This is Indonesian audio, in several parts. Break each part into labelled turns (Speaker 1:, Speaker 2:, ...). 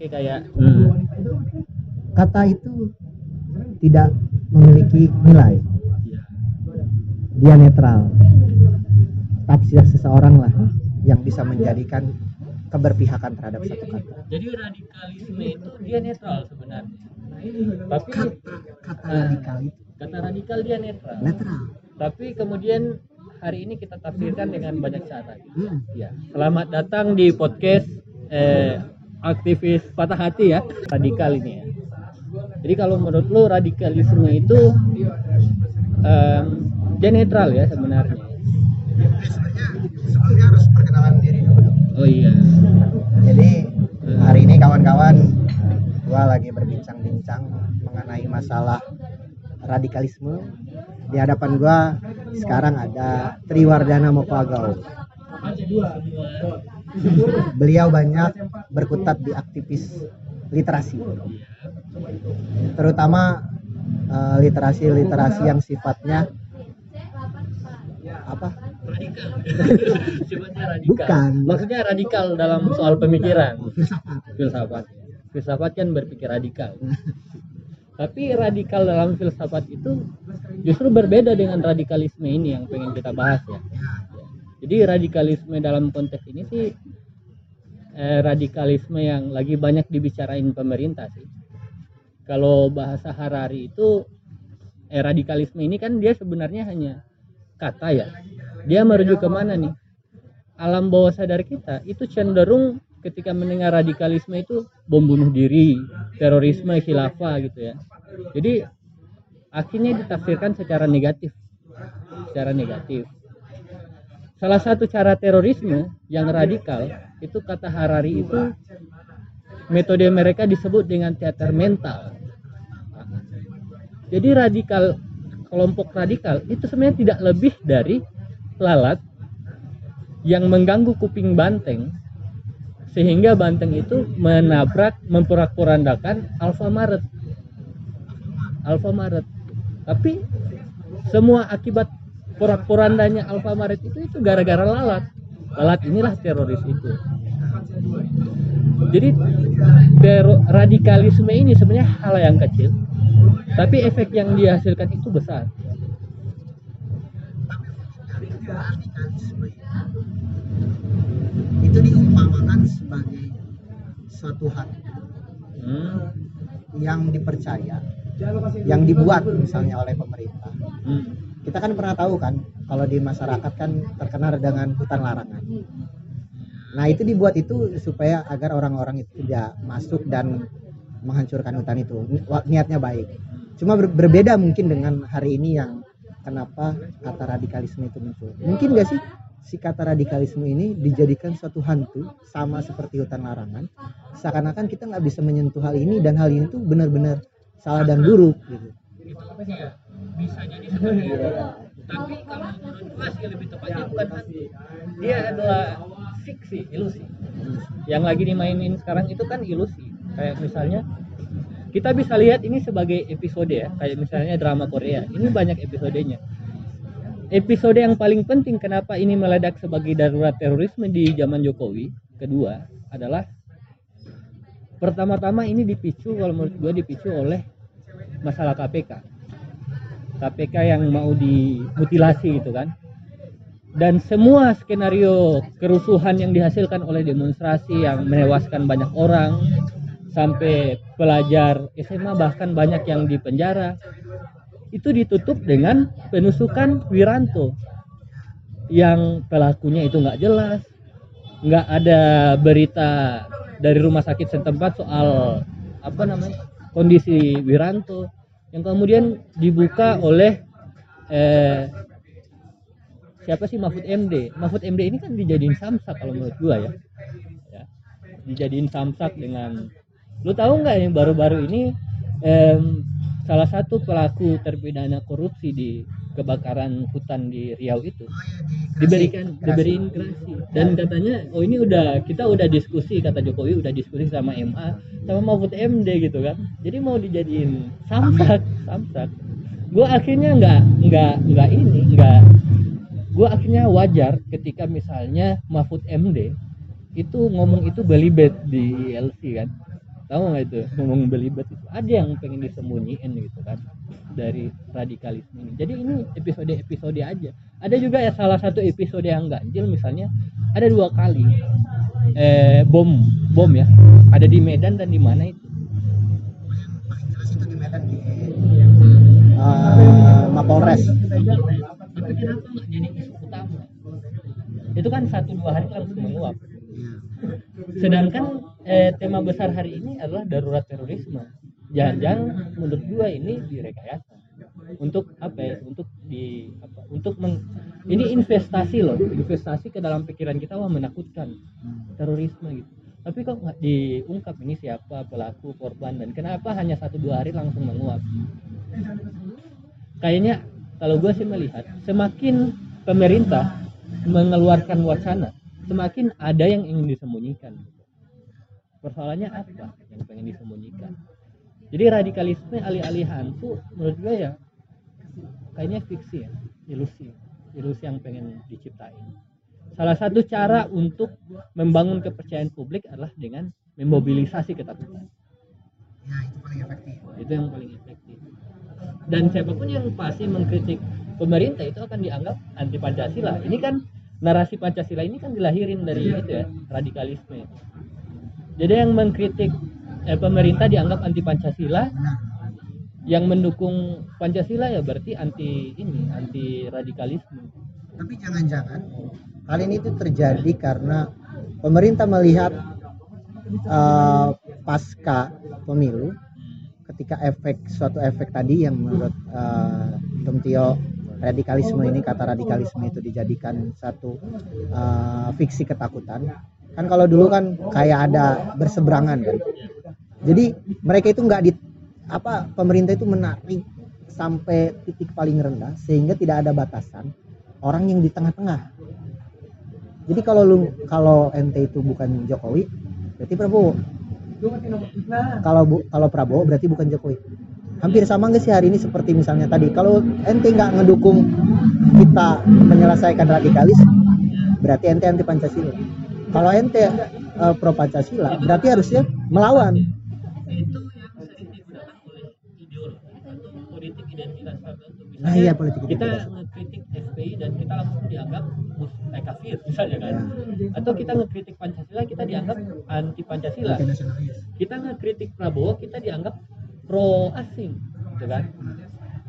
Speaker 1: pakai kayak
Speaker 2: Hmm. kata itu tidak memiliki nilai.
Speaker 1: Ya,
Speaker 2: dia netral. Tafsir seseorang lah yang bisa menjadikan keberpihakan terhadap satu kata.
Speaker 1: Jadi radikalisme itu dia netral sebenarnya. Tapi
Speaker 2: kata kata
Speaker 1: Ah.
Speaker 2: radikal itu.
Speaker 1: kata radikal dia netral.
Speaker 2: Netral.
Speaker 1: Tapi kemudian hari ini kita tafsirkan dengan banyak cara.
Speaker 2: Hmm.
Speaker 1: ya selamat datang di podcast eh, aktivis patah hati ya. Radikal ini ya. Jadi kalau menurut lo radikalisme itu em, dia netral ya sebenarnya.
Speaker 2: Sebelumnya harus perkenalan diri dulu.
Speaker 1: Oh iya.
Speaker 2: Jadi hari ini kawan-kawan gua lagi berbincang-bincang mengenai masalah radikalisme. Di hadapan gua sekarang ada Triwardana Mokwagau beliau banyak berkutat di aktivis literasi. Terutama eh, literasi-literasi yang sifatnya apa?
Speaker 1: Radikal sifatnya radikal.
Speaker 2: Bukan.
Speaker 1: maksudnya radikal dalam soal pemikiran.
Speaker 2: Filsafat.
Speaker 1: Filsafat. Filsafat kan berpikir radikal. Tapi radikal dalam filsafat itu justru berbeda dengan radikalisme ini yang pengen kita bahas ya jadi radikalisme dalam konteks ini sih eh, radikalisme yang lagi banyak dibicarain pemerintah sih kalau bahasa Harari itu eh, radikalisme ini kan dia sebenarnya hanya kata ya dia merujuk ke mana nih alam bawah sadar kita itu cenderung ketika mendengar radikalisme itu bom bunuh diri, terorisme, khilafah gitu ya. Jadi akhirnya ditafsirkan secara negatif. Secara negatif. Salah satu cara terorisme yang radikal itu kata Harari itu metode mereka disebut dengan teater mental. Jadi radikal kelompok radikal itu sebenarnya tidak lebih dari lalat yang mengganggu kuping banteng sehingga banteng itu menabrak memporak-porandakan Alfamaret Alfamaret tapi semua akibat porak-porandanya Alfamaret itu itu gara-gara lalat. Lalat inilah teroris itu. Jadi tero- radikalisme ini sebenarnya hal yang kecil tapi efek yang dihasilkan itu besar.
Speaker 2: Radikalisme itu diumpamakan sebagai suatu hal
Speaker 1: Hmm,
Speaker 2: yang dipercaya yang dibuat misalnya oleh pemerintah.
Speaker 1: Hmm,
Speaker 2: kita kan pernah tahu kan kalau di masyarakat kan terkenal dengan hutan larangan. Nah itu dibuat itu supaya agar orang-orang itu tidak masuk dan menghancurkan hutan itu. Niatnya baik. Cuma ber- berbeda mungkin dengan hari ini yang kenapa kata radikalisme itu muncul. Mungkin gak sih si kata radikalisme ini dijadikan suatu hantu sama seperti hutan larangan? Seakan-akan kita nggak bisa menyentuh hal ini dan hal ini tuh benar-benar salah dan buruk gitu
Speaker 1: bisa jadi seperti itu. Tapi kalau menurut gua lebih tepatnya bukan hantu. Dia adalah fiksi ilusi. Yang lagi dimainin sekarang itu kan ilusi. Kayak misalnya kita bisa lihat ini sebagai episode ya. Kayak misalnya drama Korea. Ini banyak episodenya. Episode yang paling penting kenapa ini meledak sebagai darurat terorisme di zaman Jokowi kedua adalah pertama-tama ini dipicu kalau menurut gua dipicu oleh masalah KPK KPK yang mau dimutilasi gitu kan. Dan semua skenario kerusuhan yang dihasilkan oleh demonstrasi yang menewaskan banyak orang sampai pelajar SMA bahkan banyak yang dipenjara itu ditutup dengan penusukan Wiranto yang pelakunya itu nggak jelas. Nggak ada berita dari rumah sakit setempat soal apa namanya kondisi Wiranto yang kemudian dibuka oleh eh, siapa sih Mahfud MD Mahfud MD ini kan dijadiin samsak kalau menurut gua ya, ya dijadiin samsak dengan lu tahu nggak yang baru-baru ini em, salah satu pelaku terpidana korupsi di kebakaran hutan di Riau itu. Diberikan diberiin gerasi. Dan katanya oh ini udah kita udah diskusi kata Jokowi udah diskusi sama MA sama Mahfud MD gitu kan. Jadi mau dijadiin samsak samsak. Gue akhirnya nggak nggak nggak ini nggak. Gue akhirnya wajar ketika misalnya Mahfud MD itu ngomong itu belibet di LC kan. Tahu nggak itu ngomong belibet itu? Ada yang pengen disembunyiin gitu kan dari radikalisme ini. Jadi ini episode-episode aja. Ada juga ya salah satu episode yang ganjil misalnya ada dua kali eh, bom bom ya. Ada di Medan dan di mana itu?
Speaker 2: Paling jelas itu di Medan di uh, Mapolres.
Speaker 1: Tapi kenapa nggak jadi isu utama itu kan satu dua hari langsung menguap sedangkan eh, tema besar hari ini adalah darurat terorisme jangan-jangan menurut gua ini direkayasa. Untuk apa ya? Untuk di apa untuk meng, ini investasi loh. Investasi ke dalam pikiran kita wah menakutkan. Terorisme gitu. Tapi kok nggak diungkap ini siapa pelaku korban dan kenapa hanya satu dua hari langsung menguap? Kayaknya kalau gue sih melihat semakin pemerintah mengeluarkan wacana semakin ada yang ingin disembunyikan. Persoalannya apa yang pengen disembunyikan jadi radikalisme alih-alih hantu menurut gue ya kayaknya fiksi ya ilusi ilusi yang pengen diciptain. Salah satu cara untuk membangun kepercayaan publik adalah dengan memobilisasi ketakutan.
Speaker 2: Ya itu paling efektif.
Speaker 1: Itu yang paling efektif. Dan siapa pun yang pasti mengkritik pemerintah itu akan dianggap anti pancasila. Ini kan narasi pancasila ini kan dilahirin dari itu ya radikalisme. Jadi yang mengkritik eh, pemerintah dianggap anti pancasila. Yang mendukung pancasila ya berarti anti ini anti radikalisme.
Speaker 2: Tapi jangan-jangan hal ini itu terjadi karena pemerintah melihat uh, pasca pemilu ketika efek suatu efek tadi yang menurut uh, Tio radikalisme ini kata radikalisme itu dijadikan satu uh, fiksi ketakutan. Kan kalau dulu kan kayak ada berseberangan kan jadi mereka itu nggak di apa pemerintah itu menarik sampai titik paling rendah sehingga tidak ada batasan orang yang di tengah-tengah. Jadi kalau lu kalau ente itu bukan Jokowi berarti Prabowo. Kalau bu, kalau Prabowo berarti bukan Jokowi. Hampir sama nggak sih hari ini seperti misalnya tadi? Kalau ente nggak ngedukung kita menyelesaikan radikalis berarti ente anti Pancasila. Kalau ente uh, pro Pancasila berarti harusnya melawan
Speaker 1: itu yang sering digunakan oleh ideologi atau politik identitas tertentu.
Speaker 2: Nah iya politik
Speaker 1: kita ngekritik FPI dan kita langsung dianggap eh, kafir misalnya kan. Atau kita ngekritik Pancasila kita dianggap anti Pancasila. Kita ngekritik Prabowo kita dianggap pro asing gitu kan?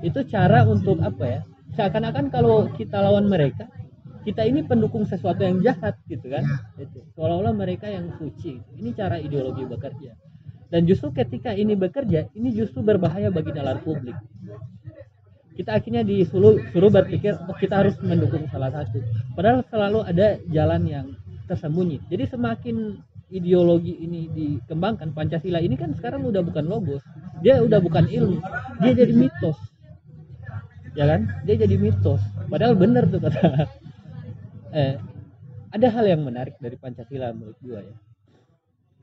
Speaker 1: Itu cara untuk apa ya? Seakan-akan kalau kita lawan mereka kita ini pendukung sesuatu yang jahat gitu kan? Itu seolah-olah mereka yang suci. Ini cara ideologi bekerja dan justru ketika ini bekerja ini justru berbahaya bagi nalar publik. Kita akhirnya disuruh suruh berpikir oh kita harus mendukung salah satu. Padahal selalu ada jalan yang tersembunyi. Jadi semakin ideologi ini dikembangkan Pancasila ini kan sekarang udah bukan logos. Dia udah bukan ilmu dia jadi mitos. Ya kan? Dia jadi mitos. Padahal benar tuh kata. Eh, ada hal yang menarik dari Pancasila menurut gua ya.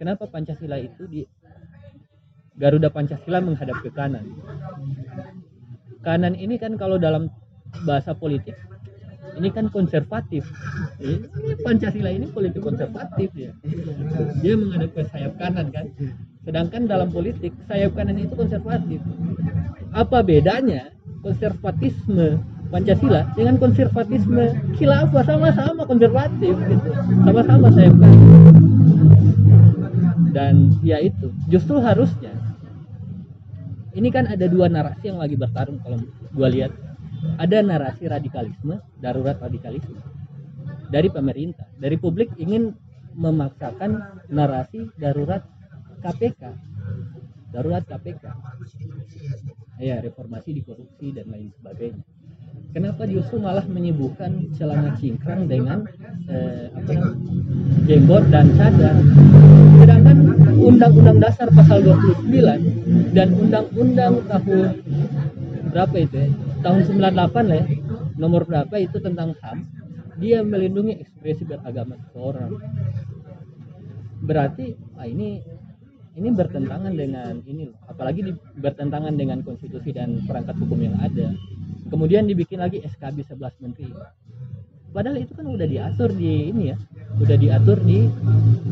Speaker 1: Kenapa Pancasila itu di Garuda Pancasila menghadap ke kanan. Kanan ini kan kalau dalam bahasa politik ini kan konservatif. Ini Pancasila ini politik konservatif ya. Dia menghadap ke sayap kanan kan? Sedangkan dalam politik sayap kanan itu konservatif. Apa bedanya konservatisme Pancasila dengan konservatisme khilafah sama-sama konservatif gitu. Sama-sama sayap kanan. Dan ya itu justru harusnya ini kan ada dua narasi yang lagi bertarung kalau gua lihat. Ada narasi radikalisme darurat radikalisme dari pemerintah. Dari publik ingin memaksakan narasi darurat KPK darurat KPK ya reformasi di korupsi dan lain sebagainya kenapa justru malah menyibukkan celana cingkrang dengan eh, jenggot dan cadar? Sedangkan undang-undang dasar pasal 29 dan undang-undang tahun berapa itu ya? Tahun 98 lah ya. Nomor berapa itu tentang HAM dia melindungi ekspresi beragama seseorang. Berarti ah ini ini bertentangan dengan ini apalagi di, bertentangan dengan konstitusi dan perangkat hukum yang ada kemudian dibikin lagi SKB 11 menteri. Padahal itu kan udah diatur di ini ya udah diatur di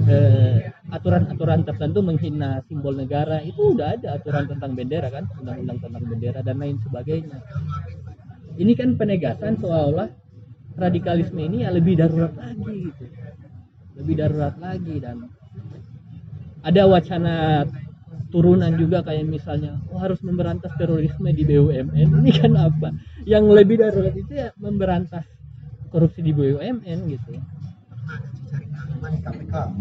Speaker 1: eh, aturan-aturan tertentu menghina simbol negara. Itu udah ada aturan tentang bendera kan undang-undang tentang bendera dan lain sebagainya. Ini kan penegasan seolah-olah radikalisme ini ya lebih darurat lagi gitu. Lebih darurat lagi dan ada wacana turunan juga kayak misalnya oh, harus memberantas terorisme di BUMN ini kan apa? Yang lebih darurat itu ya memberantas korupsi di BUMN gitu.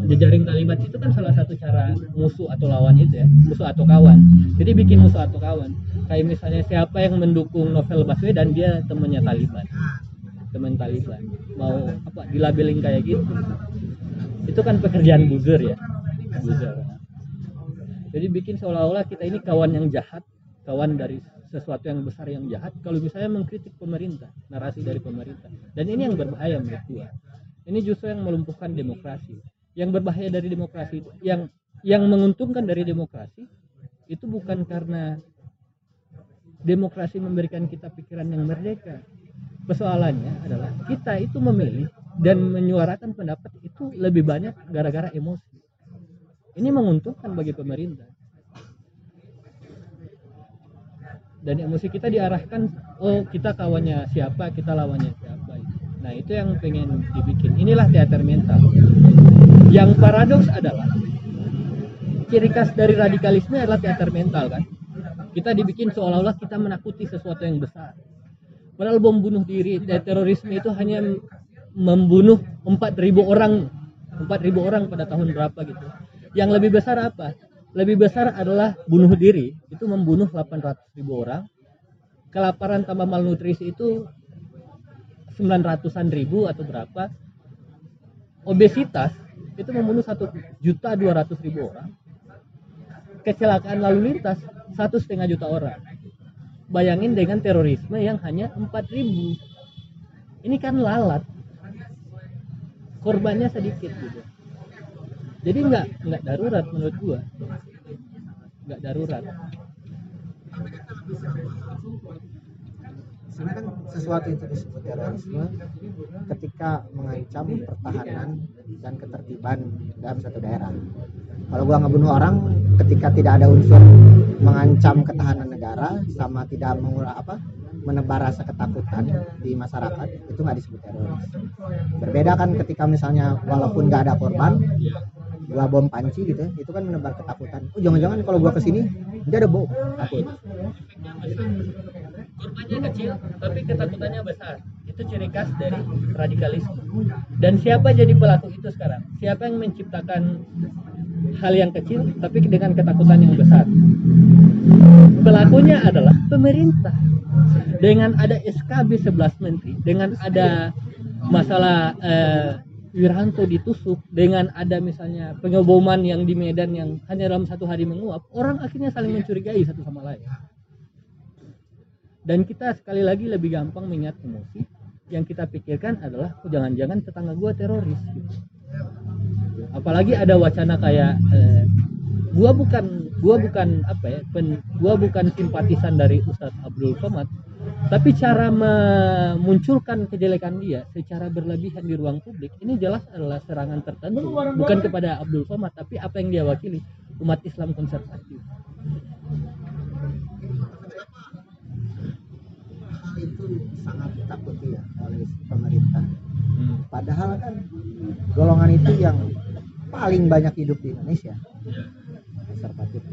Speaker 1: Jejaring kalimat itu kan salah satu cara musuh atau lawan itu ya musuh atau kawan. Jadi bikin musuh atau kawan. Kayak misalnya siapa yang mendukung novel Baswedan dia temannya Taliban teman Taliban mau apa dilabeling kayak gitu. Itu kan pekerjaan buzzer ya buzzer jadi bikin seolah-olah kita ini kawan yang jahat kawan dari sesuatu yang besar yang jahat. Kalau misalnya mengkritik pemerintah narasi dari pemerintah. Dan ini yang berbahaya menurut gua. Ini justru yang melumpuhkan demokrasi. Yang berbahaya dari demokrasi yang yang menguntungkan dari demokrasi itu bukan karena demokrasi memberikan kita pikiran yang merdeka. Persoalannya adalah kita itu memilih dan menyuarakan pendapat itu lebih banyak gara-gara emosi ini menguntungkan bagi pemerintah. Dan emosi kita diarahkan oh kita kawannya siapa kita lawannya siapa. Nah itu yang pengen dibikin. Inilah teater mental. Yang paradoks adalah ciri khas dari radikalisme adalah teater mental kan? Kita dibikin seolah-olah kita menakuti sesuatu yang besar. Padahal bom bunuh diri dan terorisme itu hanya membunuh 4000 orang 4000 orang pada tahun berapa gitu yang lebih besar apa? Lebih besar adalah bunuh diri. Itu membunuh 800 ribu orang. Kelaparan tambah malnutrisi itu 900-an ribu atau berapa. Obesitas itu membunuh satu juta dua ratus ribu orang. Kecelakaan lalu lintas satu setengah juta orang. Bayangin dengan terorisme yang hanya empat ribu. Ini kan lalat. Korbannya sedikit gitu jadi nggak nggak darurat menurut gua. Nggak darurat.
Speaker 2: Sebenarnya kan sesuatu itu disebut terorisme ketika mengancam pertahanan dan ketertiban dalam suatu daerah. Kalau gua ngebunuh orang ketika tidak ada unsur mengancam ketahanan negara sama tidak mengurang apa menebar rasa ketakutan di masyarakat itu nggak disebut teroris berbeda kan ketika misalnya walaupun nggak ada korban gua bom panci gitu ya, itu kan menebar ketakutan. Oh jangan-jangan kalau gua ke sini dia ada bom takut.
Speaker 1: Korbannya kecil tapi ketakutannya besar. Itu ciri khas dari radikalisme. Dan siapa jadi pelaku itu sekarang? Siapa yang menciptakan hal yang kecil tapi dengan ketakutan yang besar? Pelakunya adalah pemerintah. Dengan ada SKB 11 menteri dengan ada masalah eh, Wiranto ditusuk dengan ada misalnya pengeboman yang di Medan yang hanya dalam satu hari menguap orang akhirnya saling mencurigai satu sama lain. Dan kita sekali lagi lebih gampang mengingat emosi yang kita pikirkan adalah oh, jangan-jangan tetangga gua teroris gitu. apalagi ada wacana kayak eh, gua bukan gua bukan apa ya pen, gua bukan simpatisan dari Ustadz Abdul Somad tapi cara memunculkan kejelekan dia secara berlebihan di ruang publik ini jelas adalah serangan tertentu. Bukan kepada Abdul Somad tapi apa yang dia wakili umat Islam konservatif.
Speaker 2: Hal itu sangat ditakuti ya oleh pemerintah.
Speaker 1: Hmm.
Speaker 2: padahal kan golongan itu yang paling banyak hidup di Indonesia. Konservatif.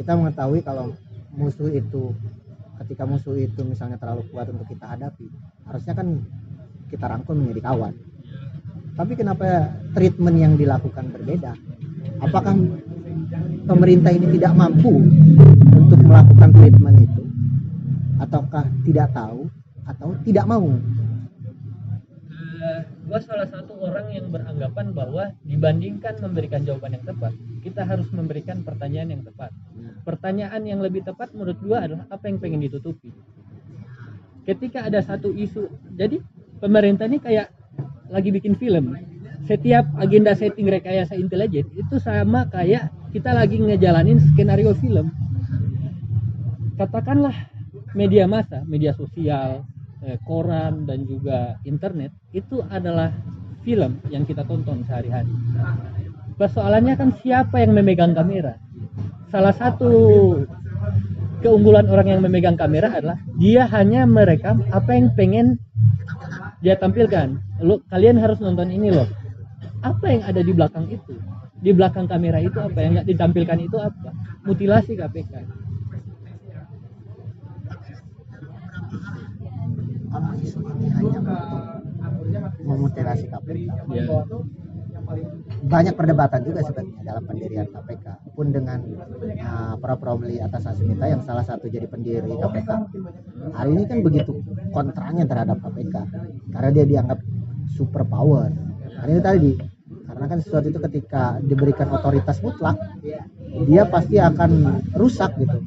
Speaker 2: Kita mengetahui kalau musuh itu ketika musuh itu misalnya terlalu kuat untuk kita hadapi harusnya kan kita rangkul menjadi kawan. Tapi kenapa treatment yang dilakukan berbeda? Apakah pemerintah ini tidak mampu untuk melakukan treatment itu? Ataukah tidak tahu atau tidak mau
Speaker 1: Gua salah satu orang yang beranggapan bahwa dibandingkan memberikan jawaban yang tepat, kita harus memberikan pertanyaan yang tepat. Pertanyaan yang lebih tepat menurut gua adalah apa yang pengen ditutupi. Ketika ada satu isu, jadi pemerintah ini kayak lagi bikin film. Setiap agenda setting rekayasa intelijen itu sama kayak kita lagi ngejalanin skenario film. Katakanlah media massa, media sosial, eh, koran dan juga internet itu adalah film yang kita tonton sehari-hari. Persoalannya kan siapa yang memegang kamera? Salah satu keunggulan orang yang memegang kamera adalah dia hanya merekam apa yang pengen dia tampilkan. Lo kalian harus nonton ini loh. Apa yang ada di belakang itu? Di belakang kamera itu apa yang nggak ditampilkan itu apa? Mutilasi KPK.
Speaker 2: Ini hanya untuk memutilasi KPK
Speaker 1: Ya.
Speaker 2: banyak perdebatan juga sebenarnya dalam pendirian KPK pun dengan uh, Prof. Romli atas Asmita yang salah satu jadi pendiri KPK hari ini kan begitu kontranya terhadap KPK karena dia dianggap super power hari ini tadi karena kan sesuatu itu ketika diberikan otoritas mutlak dia pasti akan rusak gitu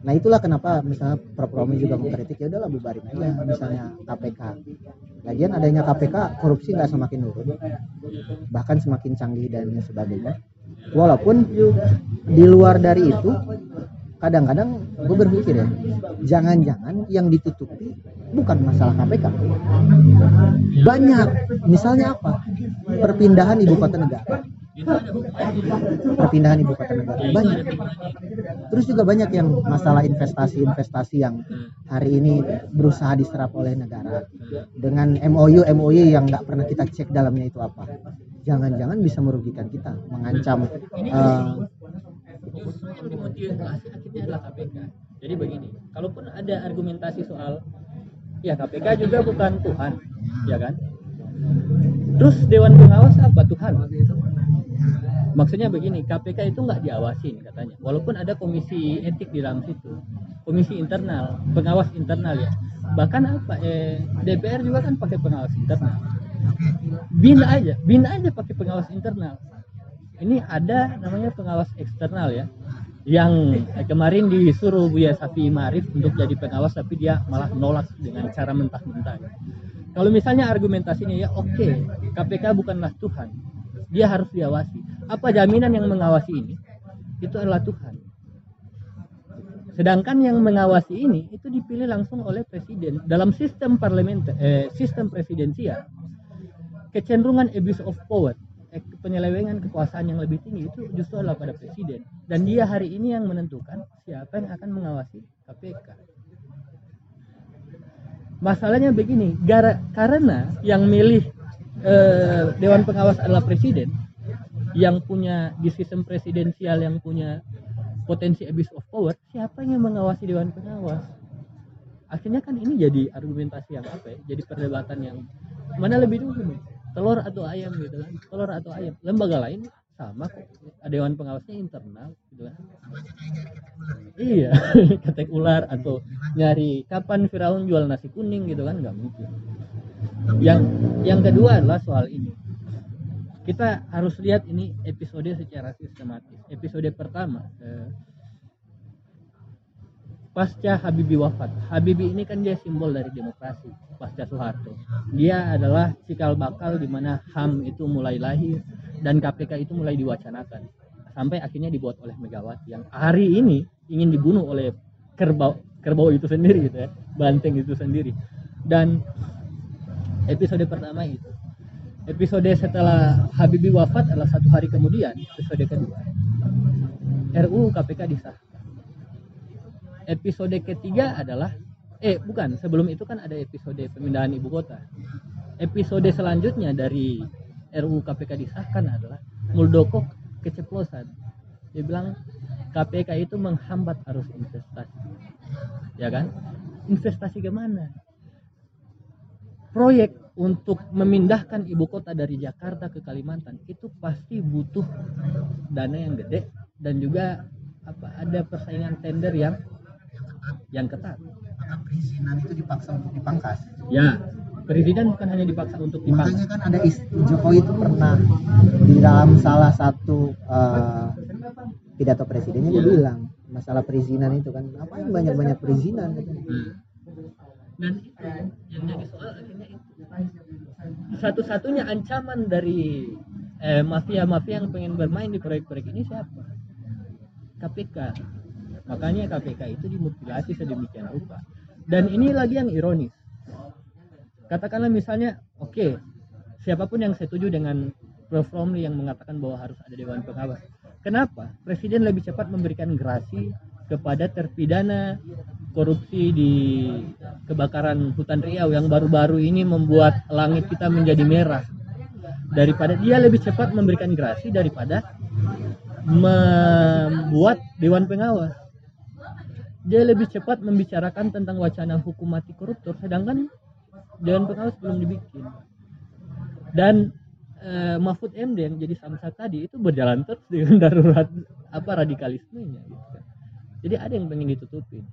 Speaker 2: Nah itulah kenapa misalnya Prof. Romi juga mengkritik ya udahlah bubarin aja misalnya KPK. Lagian adanya KPK korupsi nggak semakin turun, bahkan semakin canggih dan sebagainya. Walaupun di luar dari itu kadang-kadang gue berpikir ya jangan-jangan yang ditutupi bukan masalah KPK banyak misalnya apa perpindahan ibu kota negara perpindahan ibu kota negara banyak terus juga banyak yang masalah investasi-investasi yang hari ini berusaha diserap oleh negara dengan MOU MOU yang nggak pernah kita cek dalamnya itu apa jangan-jangan bisa merugikan kita mengancam
Speaker 1: Justru yang dimotivasi akhirnya adalah KPK. Jadi begini, kalaupun ada argumentasi soal ya KPK juga bukan Tuhan, ya kan? Terus Dewan Pengawas apa Tuhan? Maksudnya begini, KPK itu nggak diawasin katanya. Walaupun ada komisi etik di dalam situ, komisi internal, pengawas internal ya. Bahkan apa? Eh, DPR juga kan pakai pengawas internal. Bin aja, bin aja pakai pengawas internal. Ini ada namanya pengawas eksternal ya, yang eh, kemarin disuruh Buya Safi Marif untuk jadi pengawas, tapi dia malah nolak dengan cara mentah-mentah. Kalau misalnya argumentasinya ya oke, KPK bukanlah Tuhan, dia harus diawasi. Apa jaminan yang mengawasi ini? Itu adalah Tuhan. Sedangkan yang mengawasi ini itu dipilih langsung oleh presiden dalam sistem parlementer, eh, sistem presidensial. Kecenderungan abuse of power, eh, penyelewengan kekuasaan yang lebih tinggi itu justru adalah pada presiden. Dan dia hari ini yang menentukan siapa yang akan mengawasi KPK. Masalahnya begini, gara, karena yang milih eh, Dewan Pengawas adalah presiden, yang punya di sistem presidensial yang punya potensi abuse of power, siapa yang mengawasi Dewan Pengawas? Akhirnya kan ini jadi argumentasi yang apa ya? Jadi perdebatan yang mana lebih dulu nih? Telur atau ayam gitu kan? Telur atau ayam. Lembaga lain sama kok. Dewan Pengawasnya internal gitu kan. Iya, ketek ular atau nyari kapan Firaun jual nasi kuning gitu kan nggak mungkin. Yang yang kedua adalah soal ini kita harus lihat ini episode secara sistematis. Episode pertama eh, pasca Habibie wafat. Habibie ini kan dia simbol dari demokrasi pasca Soeharto. Dia adalah cikal bakal di mana HAM itu mulai lahir dan KPK itu mulai diwacanakan sampai akhirnya dibuat oleh Megawati yang hari ini ingin dibunuh oleh kerbau kerbau itu sendiri gitu ya, banteng itu sendiri. Dan episode pertama itu episode setelah Habibie wafat adalah satu hari kemudian episode kedua. RUU KPK disahkan. Episode ketiga adalah eh bukan sebelum itu kan ada episode pemindahan ibu kota. Episode selanjutnya dari RUU KPK disahkan adalah Muldoko keceplosan. Dia bilang KPK itu menghambat arus investasi. Ya kan? Investasi ke mana proyek untuk memindahkan ibu kota dari Jakarta ke Kalimantan itu pasti butuh dana yang gede dan juga apa ada persaingan tender yang yang ketat.
Speaker 2: perizinan itu dipaksa untuk dipangkas
Speaker 1: Ya, perizinan bukan hanya dipaksa untuk dipangkas.
Speaker 2: makanya kan ada Jokowi itu pernah di dalam salah satu eh, pidato presidennya dia
Speaker 1: Iya.
Speaker 2: bilang masalah perizinan itu kan apa yang banyak banyak perizinan katanya.
Speaker 1: Dan itu yang jadi soal akhirnya itu satu-satunya ancaman dari eh, mafia-mafia yang pengen bermain di proyek-proyek ini siapa? KPK. Makanya KPK itu dimutilasi sedemikian rupa. Dan ini lagi yang ironis. katakanlah misalnya oke siapa pun yang setuju dengan Prof Romli yang mengatakan bahwa harus ada dewan pengawas kenapa presiden lebih cepat memberikan gerasi kepada terpidana korupsi di kebakaran hutan Riau yang baru-baru ini membuat langit kita menjadi merah. Daripada dia lebih cepat memberikan gerasi daripada membuat dewan pengawas. Dia lebih cepat membicarakan tentang wacana hukum mati koruptor sedangkan dewan pengawas belum dibikin. Dan eh, Mahfud MD yang jadi samsat tadi itu berjalan terus dengan darurat apa radikalismenya gitu kan. Jadi ada yang pengen ditutupin.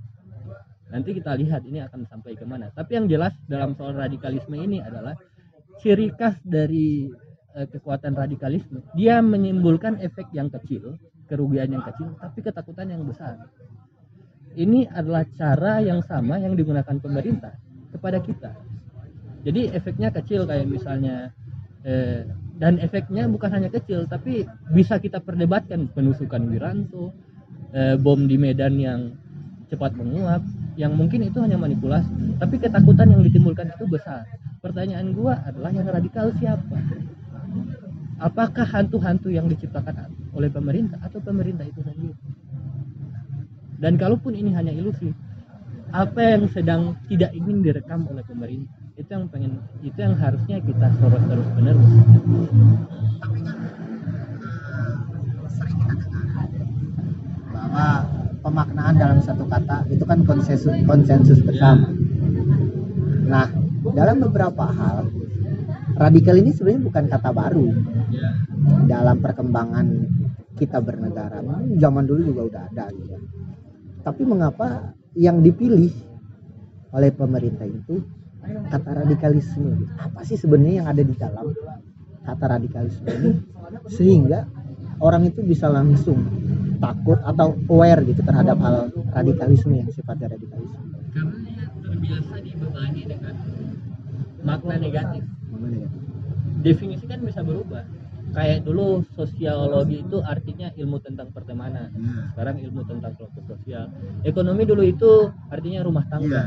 Speaker 1: Nanti kita lihat ini akan sampai ke mana. Tapi yang jelas dalam soal radikalisme ini adalah ciri khas dari eh, kekuatan radikalisme dia menimbulkan efek yang kecil kerugian yang kecil tapi ketakutan yang besar. Ini adalah cara yang sama yang digunakan pemerintah kepada kita. Jadi efeknya kecil kayak misalnya eh, dan efeknya bukan hanya kecil tapi bisa kita perdebatkan penusukan Wiranto, eh, bom di Medan yang cepat menguap, yang mungkin itu hanya manipulasi, tapi ketakutan yang ditimbulkan itu besar. Pertanyaan gua adalah yang radikal siapa? Apakah hantu-hantu yang diciptakan oleh pemerintah atau pemerintah itu sendiri? Dan kalaupun ini hanya ilusi, apa yang sedang tidak ingin direkam oleh pemerintah itu yang pengen itu yang harusnya kita sorot terus menerus.
Speaker 2: tapi kan bahwa pemaknaan dalam satu kata itu kan konsensus konsensus bersama. Nah, dalam beberapa hal radikal ini sebenarnya bukan kata baru dalam perkembangan kita bernegara. Zaman dulu juga udah ada gitu. Tapi mengapa yang dipilih oleh pemerintah itu kata radikalisme? Apa sih sebenarnya yang ada di dalam kata radikalisme ini sehingga orang itu bisa langsung takut atau aware gitu terhadap hal radikalisme yang sifatnya radikalisme.
Speaker 1: Karena terbiasa dibebani dengan makna negatif.
Speaker 2: Gimana ya?
Speaker 1: Definisi kan bisa berubah. Kayak dulu sosiologi itu artinya ilmu tentang pertemanan.
Speaker 2: Nah,
Speaker 1: Sekarang ilmu tentang kelompok sosial. Ekonomi dulu itu artinya rumah
Speaker 2: Iya.
Speaker 1: tangga.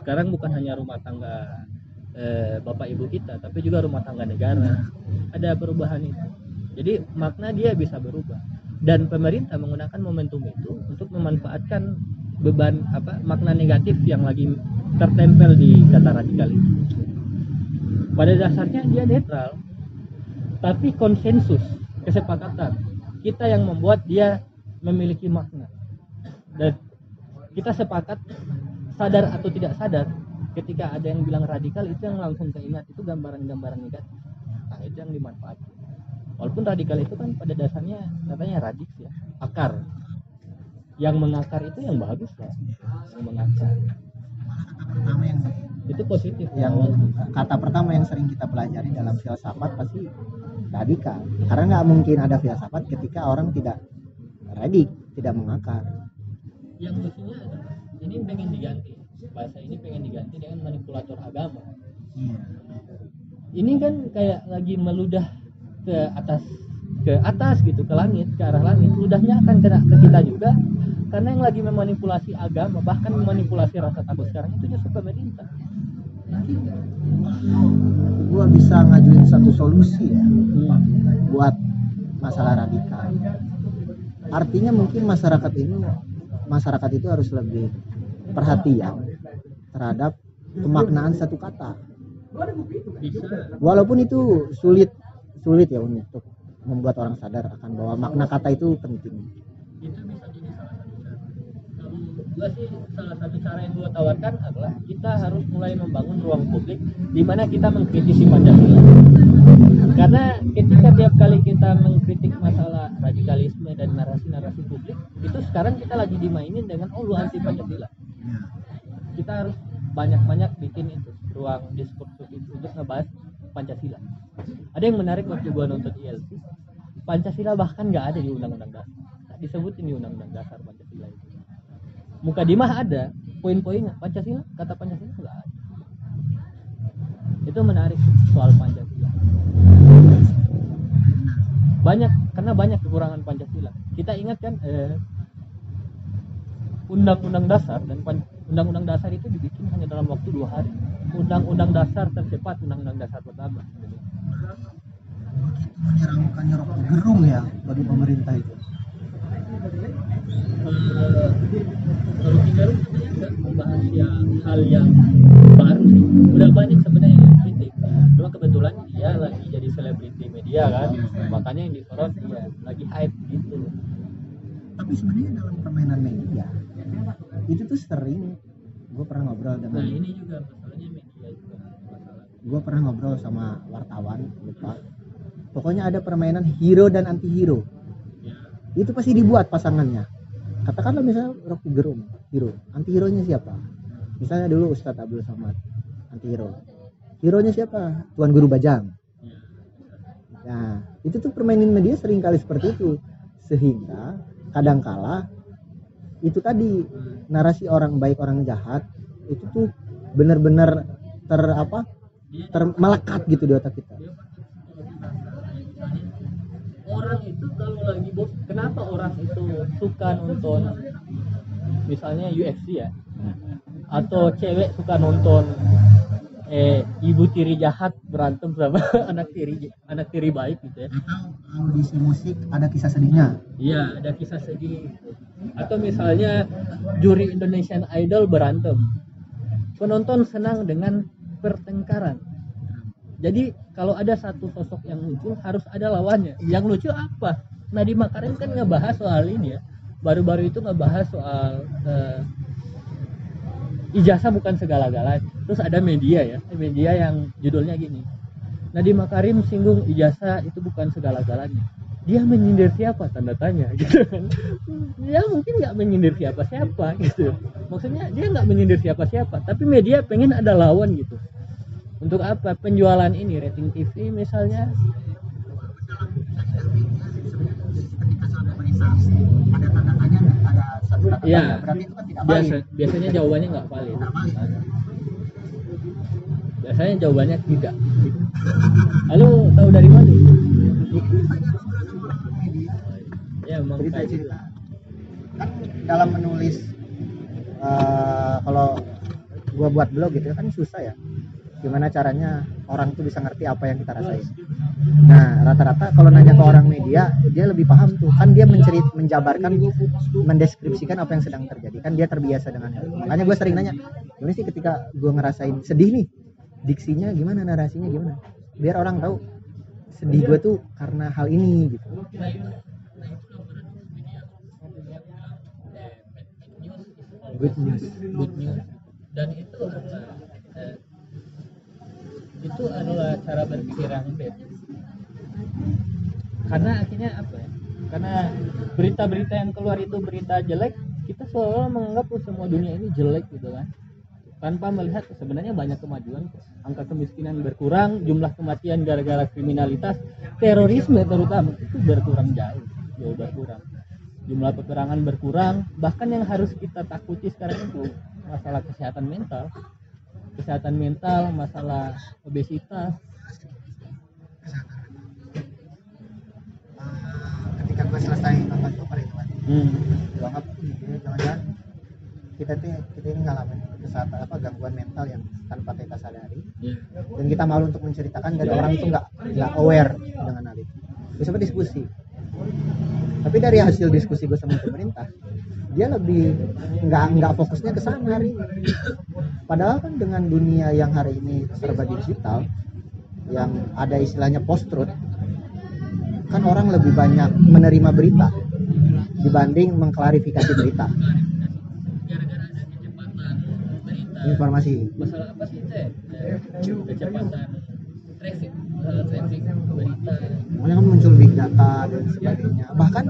Speaker 1: Sekarang bukan hanya rumah tangga eh, bapak ibu kita, tapi juga rumah tangga negara. Ada perubahan itu. Jadi makna dia bisa berubah. Dan pemerintah menggunakan momentum itu untuk memanfaatkan beban apa makna negatif yang lagi tertempel di kata radikal itu. Pada dasarnya dia netral, tapi konsensus, kesepakatan kita yang membuat dia memiliki makna. Dan kita sepakat sadar atau tidak sadar ketika ada yang bilang radikal itu yang langsung keingat itu gambaran-gambaran negatif. Nah, itu yang dimanfaatkan. Walaupun radikal itu kan pada dasarnya katanya radix ya, akar. Yang mengakar itu yang bagus lah, yang mengakar.
Speaker 2: pertama yang
Speaker 1: Itu positif.
Speaker 2: Yang kata pertama yang sering kita pelajari dalam filsafat pasti radikal. Karena nggak mungkin ada filsafat ketika orang tidak radik tidak mengakar.
Speaker 1: Yang lucunya adalah ini pengen diganti. Bahasa ini pengen diganti dengan manipulator agama. Ini kan kayak lagi meludah ke atas ke atas gitu ke langit ke arah langit ludahnya akan kena ke kita juga. Karena yang lagi memanipulasi agama bahkan memanipulasi rasa takut sekarang itu justru pemerintah.
Speaker 2: Gua bisa ngajuin satu solusi ya buat masalah radikal. Artinya mungkin masyarakat ini masyarakat itu harus lebih perhatian terhadap pemaknaan satu kata. Walaupun itu sulit sulit ya untuk membuat orang sadar akan bahwa makna kata itu penting.
Speaker 1: Itu bisa jadi salah satu cara. Kalau gua sih salah satu cara yang gua tawarkan adalah kita harus mulai membangun ruang publik di mana kita mengkritisi Pancasila. Karena ketika tiap kali kita mengkritik masalah radikalisme dan narasi-narasi publik itu sekarang kita lagi dimainin dengan oh lu anti Pancasila. Kita harus banyak-banyak bikin itu ruang diskursus itu untuk ngebahas Pancasila. Ada yang menarik waktu gua nonton ILC Pancasila bahkan nggak ada di undang-undang dasar. Nggak disebutin di undang-undang dasar Pancasila itu. Muka dimah ada poin-poinnya Pancasila? Kata Pancasila nggak ada. Itu menarik soal Pancasila. Banyak karena banyak kekurangan Pancasila. Kita ingat kan eh, undang-undang dasar dan pan- undang-undang dasar itu dibikin hanya dalam waktu dua hari. Undang-undang dasar tercepat undang-undang dasar pertama.
Speaker 2: Menyeramkannya rocky gerung ya bagi pemerintah itu.
Speaker 1: Kalau kita nggak membahas yang hal yang baru udah banyak sebenarnya yang kritik cuma kebetulan dia lagi jadi selebriti media kan? Makanya yang disorot dia lagi hype gitu.
Speaker 2: Tapi sebenarnya dalam permainan media itu tuh sering. Gue pernah ngobrol
Speaker 1: nah
Speaker 2: dengan
Speaker 1: ini juga masalahnya media juga masalah.
Speaker 2: Gue pernah ngobrol sama wartawan lupa. Pokoknya ada permainan hero dan anti hero
Speaker 1: ya.
Speaker 2: Itu pasti dibuat pasangannya. Katakanlah misalnya Rocky Gerung hero. Anti hero nya siapa? Misalnya dulu Ustadz Abdul Somad anti hero hero nya siapa? Tuan Guru Bajang.
Speaker 1: Ya
Speaker 2: nah itu tuh permainan media sering kali seperti itu. Sehingga kadangkala itu tadi narasi orang baik orang jahat itu tuh benar-benar ter apa ter melekat gitu di otak kita.
Speaker 1: Orang itu kalau lagi bos kenapa orang itu suka nonton misalnya UFC ya? Atau cewek suka nonton eh ibu tiri jahat berantem sama anak tiri anak tiri baik gitu ya.
Speaker 2: Atau audisi musik ada kisah sedihnya?
Speaker 1: Iya ada kisah sedih. Atau misalnya juri Indonesian Idol berantem. Penonton senang dengan pertengkaran. Jadi kalau ada satu sosok yang muncul harus ada lawannya. Yang lucu apa? Nadiem Makarim kan ngebahas soal ini ya. Baru-baru itu ngebahas soal eh, ijazah bukan segala-galanya terus ada media ya media yang judulnya gini. Nadiem Makarim singgung ijazah itu bukan segala-galanya. Dia menyindir siapa? Tanda tanya gitu kan. Dia mungkin nggak menyindir siapa siapa gitu. Maksudnya dia nggak menyindir siapa siapa tapi media pengen ada lawan gitu. Untuk apa? Penjualan ini rating TV misalnya Iya.
Speaker 2: kan tidak
Speaker 1: biasa
Speaker 2: valid
Speaker 1: biasanya jawabannya nggak valid. Biasanya jawabannya tidak. Lalu tahu dari mana? Ya
Speaker 2: cerita cerita. Kan dalam menulis eh, kalau gua buat blog gitu kan susah ya gimana caranya orang tuh bisa ngerti apa yang kita rasain. Nah rata-rata kalau nanya ke orang media dia lebih paham tuh. Kan dia mencerit menjabarkan mendeskripsikan apa yang sedang terjadi. Kan dia terbiasa dengan hal itu. Makanya gue sering nanya gimana sih ketika gue ngerasain sedih nih? Diksinya gimana narasinya gimana? Biar orang tahu sedih gue tuh karena hal ini gitu. Good news.
Speaker 1: Good news dan itu itu adalah cara berpikir yang beda karena akhirnya apa ya? Karena berita-berita yang keluar itu berita jelek kita seolah menganggap oh, semua dunia ini jelek gitu kan. Tanpa melihat sebenarnya banyak kemajuan angka kemiskinan berkurang jumlah kematian gara-gara kriminalitas terorisme terutama itu berkurang jauh jauh berkurang. Jumlah peperangan berkurang bahkan yang harus kita takuti sekarang itu masalah kesehatan mental kesehatan mental masalah obesitas.
Speaker 2: Ah, ketika gue selesai nonton itu kan
Speaker 1: hmm.
Speaker 2: gue anggap "Ih, ini jangan-jangan kita tuh kita ini ngalamin kesehatan apa gangguan mental yang tanpa kita sadari.
Speaker 1: Ya.
Speaker 2: dan kita malu untuk menceritakan dan orang itu nggak nggak aware dengan hal itu. Gue sempat diskusi tapi dari hasil diskusi gue sama pemerintah dia lebih nggak nggak fokusnya ke sana hari ini padahal kan dengan dunia yang hari ini serba digital yang ada istilahnya post truth kan orang lebih banyak menerima berita dibanding mengklarifikasi berita. Informasi.
Speaker 1: Masalah apa sih teh? Eh, kecepatan. Traffic masalah traffic berita.
Speaker 2: Makanya kan muncul big data dan sebagainya. Bahkan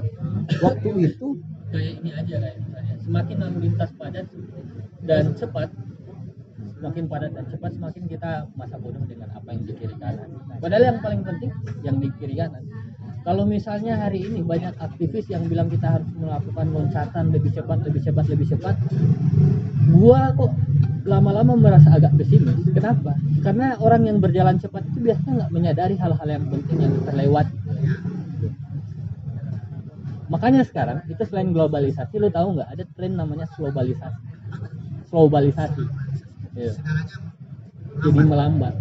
Speaker 2: waktu itu
Speaker 1: kayak ini aja kayak misalnya semakin lalu lintas padat dan cepat semakin padat dan cepat semakin kita masa bodoh dengan apa yang di kiri kanan. Padahal yang paling penting yang di kiri kanan. Kalau misalnya hari ini banyak aktivis yang bilang kita harus melakukan loncatan lebih cepat lebih cepat lebih cepat gua kok lama-lama merasa agak pesimis. Kenapa? Karena orang yang berjalan cepat itu biasanya nggak menyadari hal-hal yang penting yang terlewat. Makanya sekarang itu selain globalisasi lu tahu nggak? Ada tren namanya globalisasi globalisasi Iya. jadi melambat.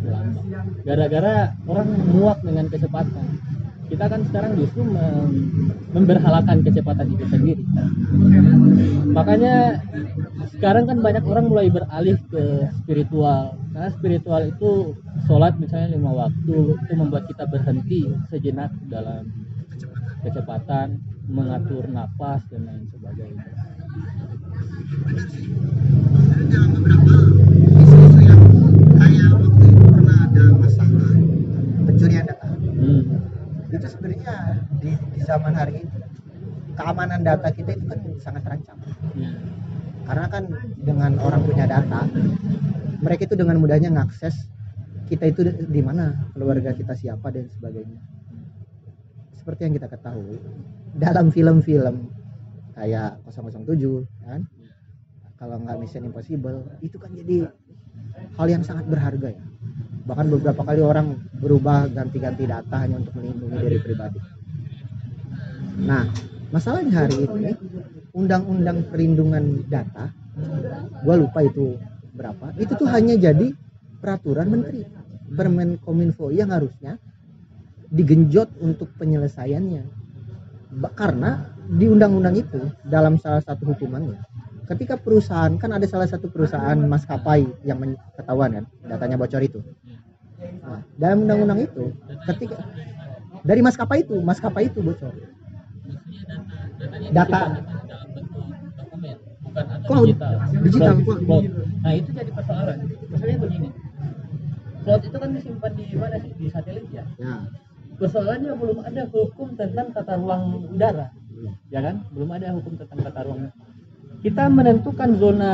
Speaker 1: Melambat. Gara-gara orang muak dengan kecepatan kita kan sekarang justru mem- memberhalakan kecepatan itu sendiri. Makanya sekarang kan banyak orang mulai beralih ke spiritual. Karena spiritual itu sholat misalnya lima waktu itu membuat kita berhenti sejenak dalam kecepatan mengatur napas dan lain sebagainya.
Speaker 2: Dalam beberapa isu-isu yang kayak waktu itu pernah ada masalah pencurian data
Speaker 1: hmm.
Speaker 2: Itu sebenarnya di, di zaman hari ini keamanan data kita itu kan sangat terancam.
Speaker 1: Ya.
Speaker 2: karena kan dengan orang punya data mereka itu dengan mudahnya mengakses kita itu di mana keluarga kita siapa dan sebagainya. Seperti yang kita ketahui dalam film-film kayak 007 kan? Kalau nggak Mission Impossible itu kan jadi hal yang sangat berharga ya bahkan beberapa kali orang berubah ganti-ganti data hanya untuk melindungi diri pribadi. Nah masalahnya hari ini undang-undang perlindungan data gua lupa itu berapa itu tuh hanya jadi peraturan menteri. Permenkominfo yang harusnya digenjot untuk penyelesaiannya. Karena di undang-undang itu dalam salah satu hukumannya ketika perusahaan kan ada salah satu perusahaan maskapai yang ketahuan kan datanya bocor itu. Nah, dalam undang-undang itu ketika dari maskapai itu maskapai itu bocor. Data Cloud.
Speaker 1: digital.
Speaker 2: Digital,
Speaker 1: Cloud.
Speaker 2: cloud.
Speaker 1: Nah itu jadi persoalan. Masalahnya begini cloud itu kan disimpan di mana sih? Di satelit ya?
Speaker 2: Ya.
Speaker 1: Persoalannya belum ada hukum tentang tata ruang udara. Ya kan? Belum ada hukum tentang tata ruang kita menentukan zona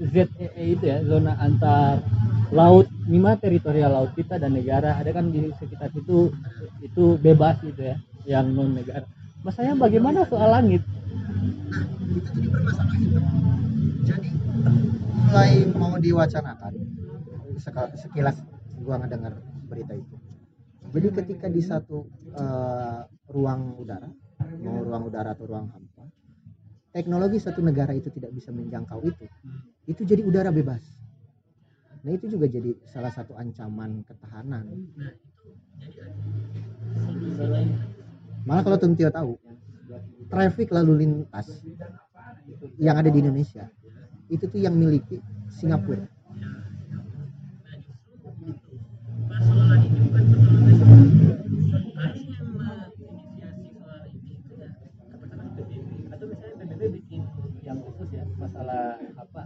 Speaker 1: ZEE itu ya zona antar laut lima teritorial laut kita dan negara. Ada kan di sekitar situ itu bebas gitu ya yang non negara masalahnya bagaimana soal langit?
Speaker 2: Itu jadi permasalahan itu. Jadi mulai mau diwacanakan sekilas gua ngedengar berita itu. Jadi ketika di satu eh, ruang udara mau ruang udara atau ruang hampa teknologi satu negara itu tidak bisa menjangkau itu. Itu jadi udara bebas. Nah itu juga jadi salah satu ancaman ketahanan. Malah kalau Tuntio tahu traffic lalu lintas. yang ada di Indonesia itu tuh yang miliki Singapura
Speaker 1: persoalan ini bukan persoalan nasional harusnya menginisiasi soal ini itu ya katakanlah PBB atau misalnya PBB bikin yang khusus ya masalah apa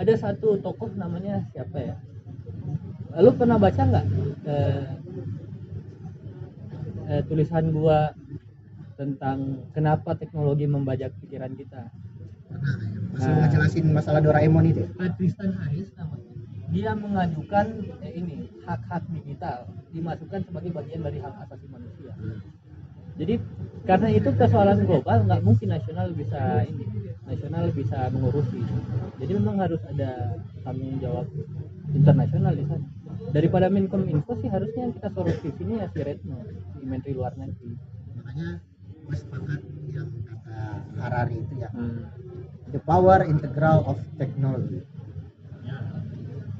Speaker 1: ada satu tokoh namanya siapa ya lu pernah baca nggak eh, eh, tulisan gua tentang kenapa teknologi membajak pikiran kita
Speaker 2: masih
Speaker 1: Nah.
Speaker 2: ngejelasin masalah Doraemon itu ya?
Speaker 1: Tristan Harris namanya dia mengajukan eh, ini hak-hak digital dimasukkan sebagai bagian dari hak asasi manusia jadi karena itu persoalan global nggak mungkin nasional bisa ini nasional bisa mengurusi. Jadi memang harus ada tanggung jawab internasional di sana. Daripada Menkominfo sih harusnya kita sorot di sini ya si Retno si Menteri Luar Negeri.
Speaker 2: Makanya gue sepakat yang kata Harari itu ya. The power integral of technology.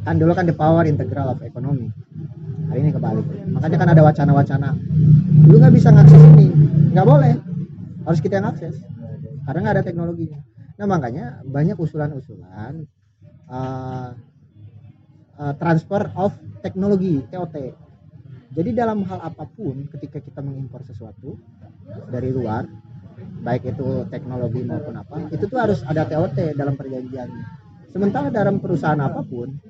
Speaker 2: Kan dulu kan the power integral of economy. Hari ini kebalik. Makanya kan ada wacana-wacana. Lu nggak bisa ngakses ini. Nggak boleh. Harus kita yang akses. Karena nggak ada teknologinya nah makanya banyak usulan-usulan uh, uh, transfer of teknologi TOT jadi dalam hal apa pun ketika kita mengimpor sesuatu dari luar baik itu teknologi maupun apa itu tuh harus ada TOT dalam perjanjiannya sementara dalam perusahaan apa pun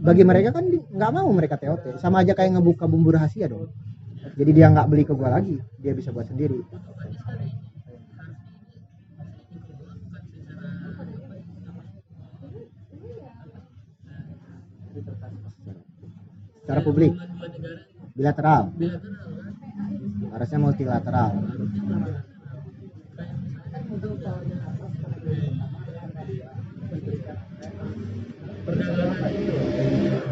Speaker 2: bagi mereka kan nggak mau mereka TOT sama aja kayak ngebuka bumbu rahasia dong. Jadi dia nggak beli ke gua lagi dia bisa buat sendiri secara publik. Bilateral. Harusnya multilateral.
Speaker 1: Perdagangan.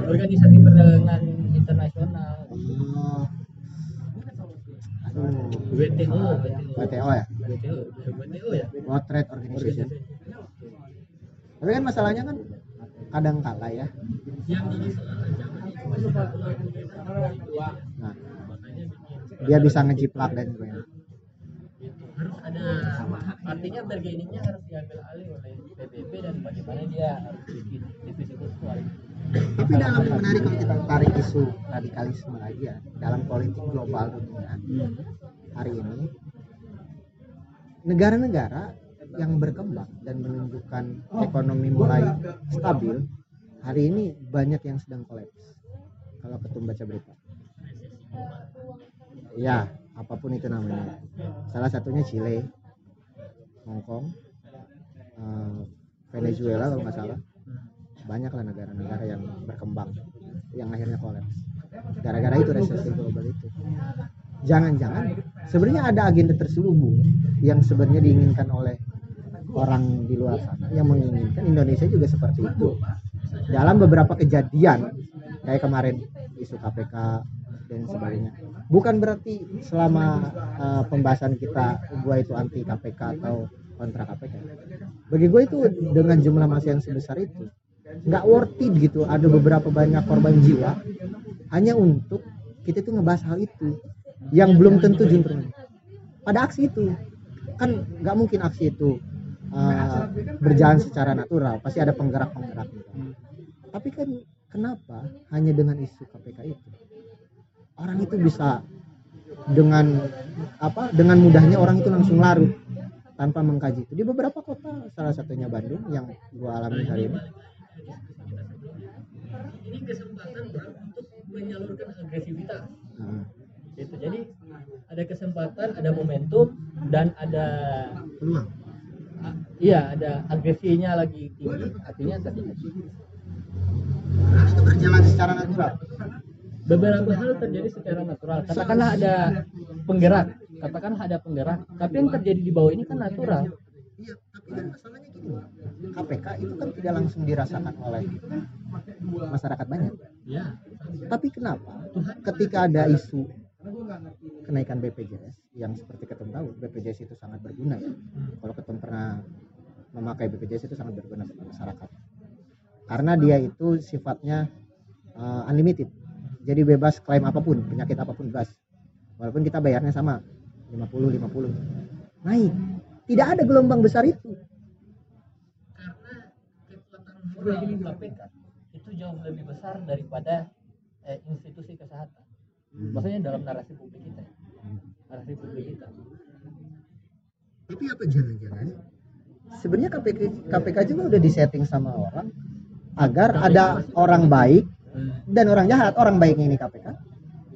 Speaker 1: Organisasi perdagangan internasional.
Speaker 2: Oh.
Speaker 1: WTO
Speaker 2: WTO ya?
Speaker 1: WTO WTO ya?
Speaker 2: World Trade Organization. Tapi kan masalahnya kan kadang kala ya.
Speaker 1: Yang jangan
Speaker 2: nah dia bisa ngejiplak dan sebagainya
Speaker 1: harus ada artinya bargainingnya harus diambil alih oleh PBB dan bagaimana dia harus bikin divisi khusus
Speaker 2: tapi dalam menarik kalau kita tarik isu radikalisme lagi ya dalam politik global dunia hari ini negara-negara yang berkembang dan menunjukkan ekonomi mulai stabil hari ini banyak yang sedang kolaps kalau ketum baca berita. Ya apa pun itu namanya. Salah satunya Chile Hong Kong eh, Venezuela kalau nggak salah. Banyaklah negara-negara yang berkembang yang akhirnya kolaps. Gara-gara itu resesi global itu. Jangan-jangan sebenarnya ada agenda terselubung yang sebenarnya diinginkan oleh orang di luar sana yang menginginkan Indonesia juga seperti itu. Dalam beberapa kejadian kayak kemarin isu KPK dan sebagainya. Bukan berarti selama uh, pembahasan kita gua itu anti KPK atau kontra KPK bagi gue itu dengan jumlah masa yang sebesar itu nggak worth it gitu. Ada beberapa banyak korban jiwa hanya untuk kita itu ngebahas hal itu yang belum tentu justru pada aksi itu. Kan nggak mungkin aksi itu uh, berjalan secara natural. Pasti ada penggerak-penggerak. Gitu. tapi kan kenapa hanya dengan isu KPK itu? Orang itu bisa dengan apa dengan mudahnya orang itu langsung larut tanpa mengkaji itu. Di beberapa kota salah satunya Bandung yang gua alami hari ini.
Speaker 1: Ini kesempatan untuk menyalurkan agresivitas.
Speaker 2: Nah,
Speaker 1: gitu. Jadi ada kesempatan ada momentum dan ada
Speaker 2: peluang.
Speaker 1: Iya ada agresinya lagi tinggi. Artinya terjadi
Speaker 2: itu berjalan secara natural
Speaker 1: beberapa hal terjadi secara natural katakanlah ada penggerak katakanlah ada penggerak tapi yang terjadi di bawah ini kan natural
Speaker 2: Iya, tapi kan masalahnya gini. KPK itu kan tidak langsung dirasakan oleh masyarakat banyak.
Speaker 1: ya
Speaker 2: Tapi kenapa ketika ada isu kenaikan BPJS yang seperti ketum tahu BPJS itu sangat berguna ya. Kalau ketum pernah memakai BPJS itu sangat berguna bagi masyarakat. Karena dia itu sifatnya uh, unlimited. Jadi bebas klaim apa pun, penyakit apa pun bebas. Walaupun kita bayarnya sama 50 50. Naik. Tidak ada gelombang besar itu.
Speaker 1: karena kekuatan moral KPK itu jauh lebih besar daripada eh, institusi kesehatan maksudnya dalam narasi publik kita ya. narasi publik kita
Speaker 2: Tapi apa jangan-jangan sebenarnya KPK KPK juga udah disetting sama orang agar ada orang baik dan orang jahat. Orang baiknya ini KPK,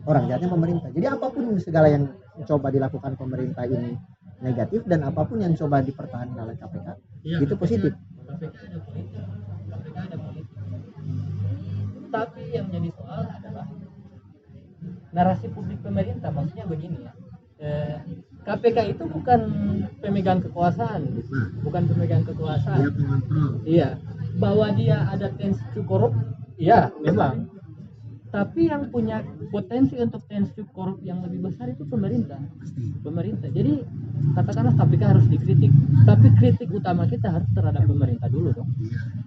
Speaker 2: orang jahatnya pemerintah. Jadi apa pun segala yang coba dilakukan pemerintah ini negatif dan apa pun yang coba dipertahankan oleh KPK
Speaker 1: Iya,
Speaker 2: itu positif.
Speaker 1: KPK ada politik KPK ada politik. Tapi yang menjadi soal adalah narasi publik pemerintah. Maksudnya begini ya. Eh, KPK itu bukan pemegang kekuasaan. Bukan pemegang kekuasaan. Iya bahwa dia ada tendensi to korup. Iya memang. Tapi yang punya potensi untuk tendensi to korup yang lebih besar itu pemerintah. Pemerintah. Jadi katakanlah KPK harus dikritik. Tapi kritik utama kita harus terhadap pemerintah dulu dong.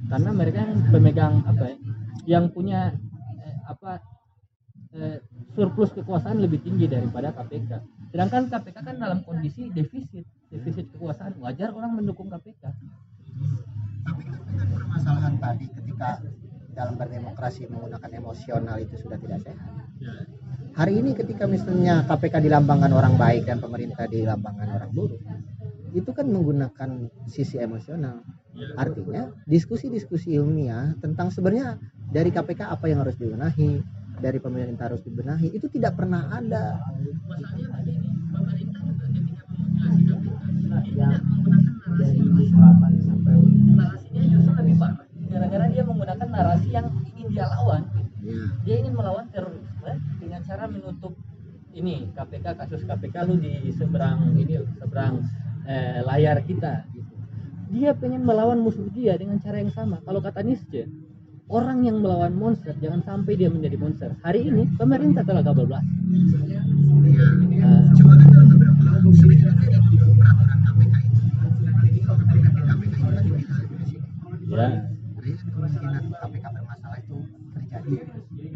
Speaker 1: Karena mereka yang pemegang apa ya yang punya eh, apa eh, surplus kekuasaan lebih tinggi daripada KPK. Sedangkan KPK kan dalam kondisi defisit. Defisit kekuasaan. Wajar orang mendukung KPK
Speaker 2: Tapi kan dengan permasalahan tadi ketika dalam berdemokrasi menggunakan emosional itu sudah tidak sehat. Hari ini ketika misalnya KPK dilambangkan orang baik dan pemerintah dilambangkan orang buruk, itu kan menggunakan sisi emosional. Artinya diskusi-diskusi ilmiah tentang sebenarnya dari KPK apa yang harus dibenahi, dari pemerintah harus dibenahi, itu tidak pernah ada.
Speaker 1: masalahnya begini pemerintah juga ketika memutilasi KPK tidak menggunakan narasi lebih parah gara-gara dia menggunakan narasi yang ingin dia lawan dia ingin melawan terorisme dengan cara menutup ini KPK kasus KPK lu di seberang ini seberang eh, layar kita gitu. dia pengen melawan musuh dia dengan cara yang sama. Kalau kata Nietzsche orang yang melawan monster jangan sampai dia menjadi monster. Hari ini pemerintah telah 12
Speaker 2: Cuma kan dalam beberapa sebenarnya
Speaker 1: ya
Speaker 2: Jadi kemiskinan KPK bermasalah itu terjadi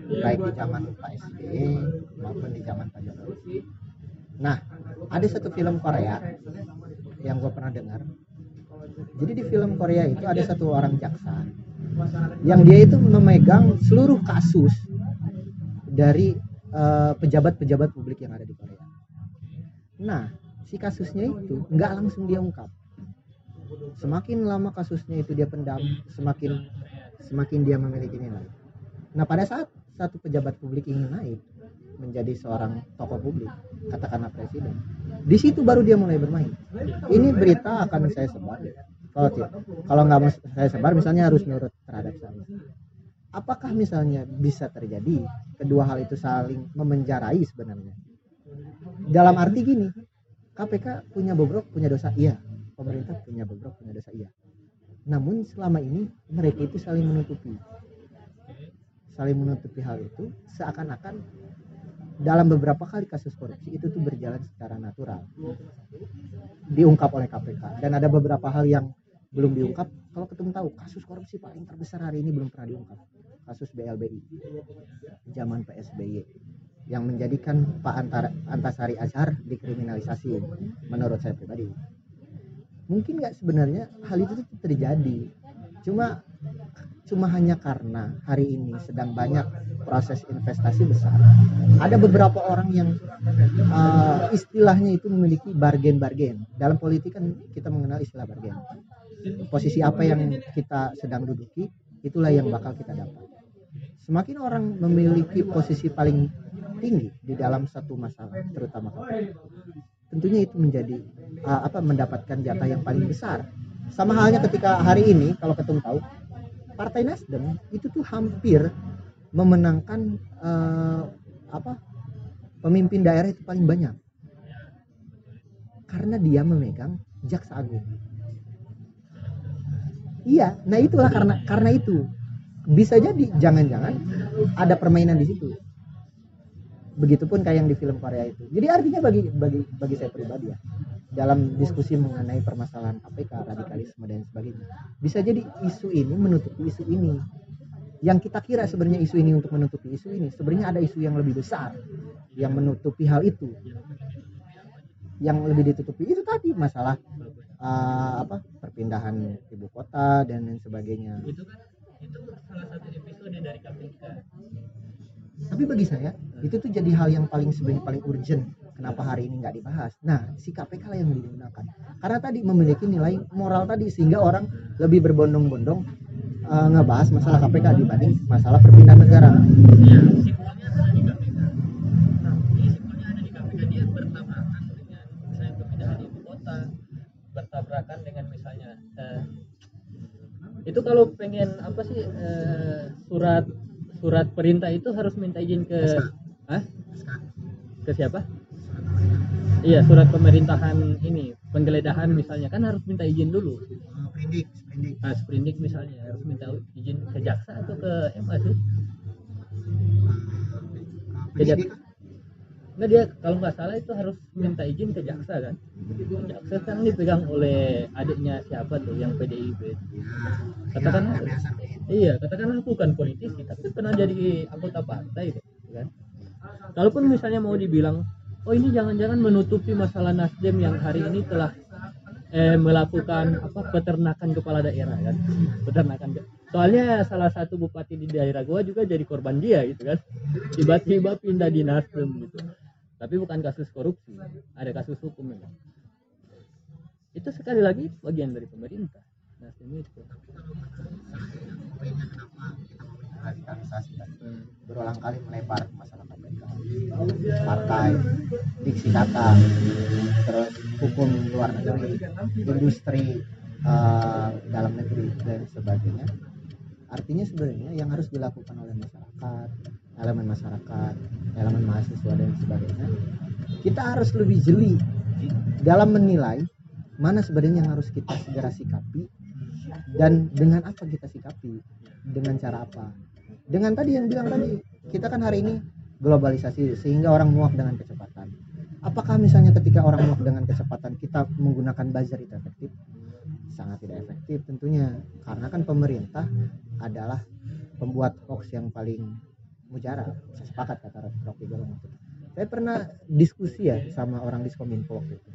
Speaker 1: Ya.
Speaker 2: baik di zaman Pak SBY maupun di zaman Pak Jokowi. Nah, ada satu film Korea yang gue pernah dengar. Jadi di film Korea itu ada satu orang jaksa yang dia itu memegang seluruh kasus dari eh, pejabat-pejabat publik yang ada di Korea. Nah, si kasusnya itu nggak langsung dia ungkap. Semakin lama kasusnya itu dia pendam, semakin semakin dia memiliki nilai. Nah, pada saat satu pejabat publik ingin naik menjadi seorang tokoh publik, katakanlah presiden, di situ baru dia mulai bermain. Ini berita akan saya sebar. Kalau tidak, kalau nggak saya sebar, misalnya harus nurut terhadap saya. Apakah misalnya bisa terjadi kedua hal itu saling memenjarai sebenarnya? Dalam arti gini, KPK punya bobrok, punya dosa, iya. Pemerintah punya bobrok, punya dosa, iya. Namun selama ini mereka itu saling menutupi, saling menutupi hal itu seakan-akan dalam beberapa kali kasus korupsi itu tuh berjalan secara natural, diungkap oleh KPK. Dan ada beberapa hal yang belum diungkap. Kalau ketemu tahu kasus korupsi paling terbesar hari ini belum pernah diungkap, kasus BLBI zaman PSBY yang menjadikan Pak Antar Antasari Azhar dikriminalisasi menurut saya pribadi mungkin nggak sebenarnya hal itu tuh terjadi. Cuma cuma hanya karena hari ini sedang banyak proses investasi besar. Ada beberapa orang yang uh, istilahnya itu memiliki bargain-bargain. Dalam politik kan kita mengenal istilah bargain. Posisi apa yang kita sedang duduki itulah yang bakal kita dapat. Semakin orang memiliki posisi paling tinggi di dalam satu masalah terutama tentunya itu menjadi uh, apa mendapatkan jatah yang paling besar. Sama halnya ketika hari ini kalau ketum tahu partai Nasdem itu tuh hampir memenangkan uh, apa pemimpin daerah itu paling banyak. Karena dia memegang jaksa agung. Iya nah itulah karena karena itu. Bisa jadi jangan-jangan ada permainan di situ begitupun kayak yang di film Korea itu. Jadi artinya bagi bagi bagi saya pribadi ya dalam diskusi mengenai permasalahan KPK radikalisme dan sebagainya bisa jadi isu ini menutupi isu ini. Yang kita kira sebenarnya isu ini untuk menutupi isu ini sebenarnya ada isu yang lebih besar yang menutupi hal itu. Yang lebih ditutupi itu tadi masalah uh, apa perpindahan ibu kota dan lain sebagainya.
Speaker 1: Itu kan itu salah satu episode dari KPK
Speaker 2: tapi bagi saya itu tuh jadi hal yang paling sebenarnya paling urgent kenapa hari ini nggak dibahas. Nah si KPK lah yang digunakan. Karena tadi memiliki nilai moral tadi sehingga orang lebih berbondong-bondong uh, ngebahas masalah KPK dibanding masalah perpindahan negara.
Speaker 1: Ya simpulnya adalah di KPK tapi simpulnya ada di KPK dia bertabrakan dengan misalnya perpindahan ibu kota. Bertabrakan dengan misalnya eh, itu kalau pengen apa sih eh, surat perintah itu harus minta izin ke Hah? ke siapa iya surat pemerintahan ini penggeledahan misalnya kan harus minta izin dulu
Speaker 2: Sprindik, sprindik.
Speaker 1: nah sprindik misalnya harus minta izin ke jaksa atau ke MA sih
Speaker 2: Penyidik.
Speaker 1: Nah dia kalau nggak salah itu harus minta izin ke jaksa kan. Jaksa kan dipegang oleh adiknya siapa tuh yang PDIP. Katakanlah, iya katakanlah aku bukan politisi tapi pernah jadi anggota partai gitu, kan. Kalaupun misalnya mau dibilang, oh ini jangan-jangan menutupi masalah Nasdem yang hari ini telah eh, melakukan apa peternakan kepala daerah kan, peternakan. Soalnya salah satu bupati di daerah gua juga jadi korban dia gitu kan, tiba-tiba pindah di Nasdem gitu tapi bukan kasus korupsi ada kasus hukum memang. Itu sekali lagi bagian dari pemerintah. Nasdem itu.
Speaker 2: Radikalisasi kan?
Speaker 1: Hmm.
Speaker 2: berulang kali melebar masalah KPK partai diksi kata terus hukum luar negeri industri eh, dalam negeri dan sebagainya. Artinya sebenarnya yang harus dilakukan oleh masyarakat elemen masyarakat elemen mahasiswa dan sebagainya kita harus lebih jeli dalam menilai mana sebenarnya yang harus kita segera sikapi dan dengan apa kita sikapi dengan cara apa. Dengan tadi yang bilang tadi kita kan hari ini globalisasi sehingga orang muak dengan kecepatan. Apakah misalnya ketika orang muak dengan kecepatan kita menggunakan buzzer itu efektif? Sangat tidak efektif tentunya karena kan pemerintah adalah pembuat hoax yang paling mujarab saya sepakat kata Rocky Gerung saya pernah diskusi ya sama orang di Skominfo waktu itu.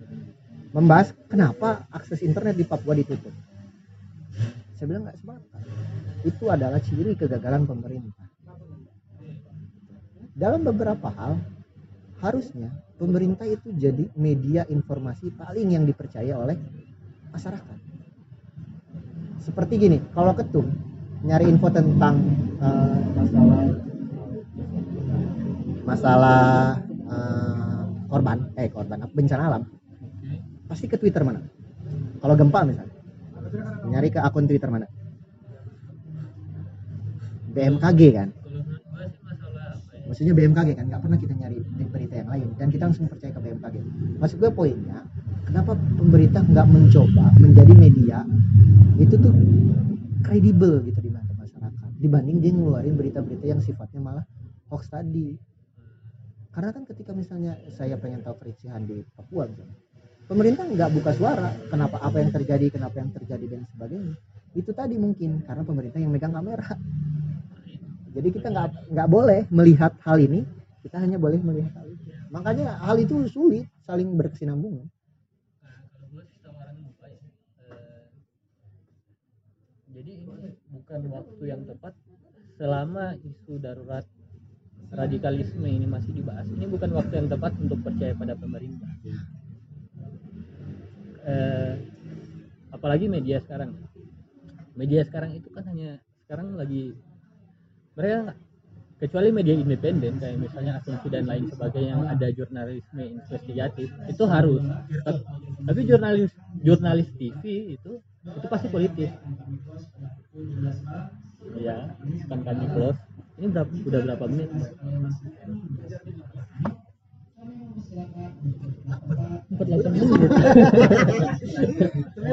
Speaker 2: Membahas kenapa akses internet di Papua ditutup. Saya bilang nggak sepakat. Itu adalah ciri kegagalan pemerintah. Dalam beberapa hal harusnya pemerintah itu jadi media informasi paling yang dipercaya oleh masyarakat. Seperti gini kalau ketum nyari info tentang uh, masalah masalah uh, korban eh korban bencana alam pasti ke Twitter mana? Kalau gempa misalnya nyari ke akun Twitter mana? BMKG kan? Maksudnya BMKG kan? Nggak pernah kita nyari berita yang lain dan kita langsung percaya ke BMKG maksud gue poinnya kenapa pemerintah nggak mencoba menjadi media itu tuh kredibel gitu di mata masyarakat dibanding dia ngeluarin berita-berita yang sifatnya malah hoax tadi karena kan ketika misalnya saya pengen tahu kericuhan di Papua misalnya pemerintah nggak buka suara kenapa apa yang terjadi kenapa yang terjadi dan sebagainya. Itu tadi mungkin karena pemerintah yang megang kamera. Jadi kita nggak nggak boleh melihat hal ini kita hanya boleh melihat hal itu. Makanya hal itu sulit saling berkesinambungan.
Speaker 1: Jadi bukan waktu yang tepat selama isu darurat radikalisme ini masih dibahas. Ini bukan waktu yang tepat untuk percaya pada pemerintah. Eh, apalagi media sekarang. Media sekarang itu kan hanya sekarang lagi mereka kecuali media independen kayak misalnya asumsi dan lain sebagainya yang ada jurnalisme investigatif itu harus. Tapi jurnalis jurnalis TV itu itu pasti politis. Ya kan kami close ini berapa? Udah berapa menit?
Speaker 2: Empat delapan menit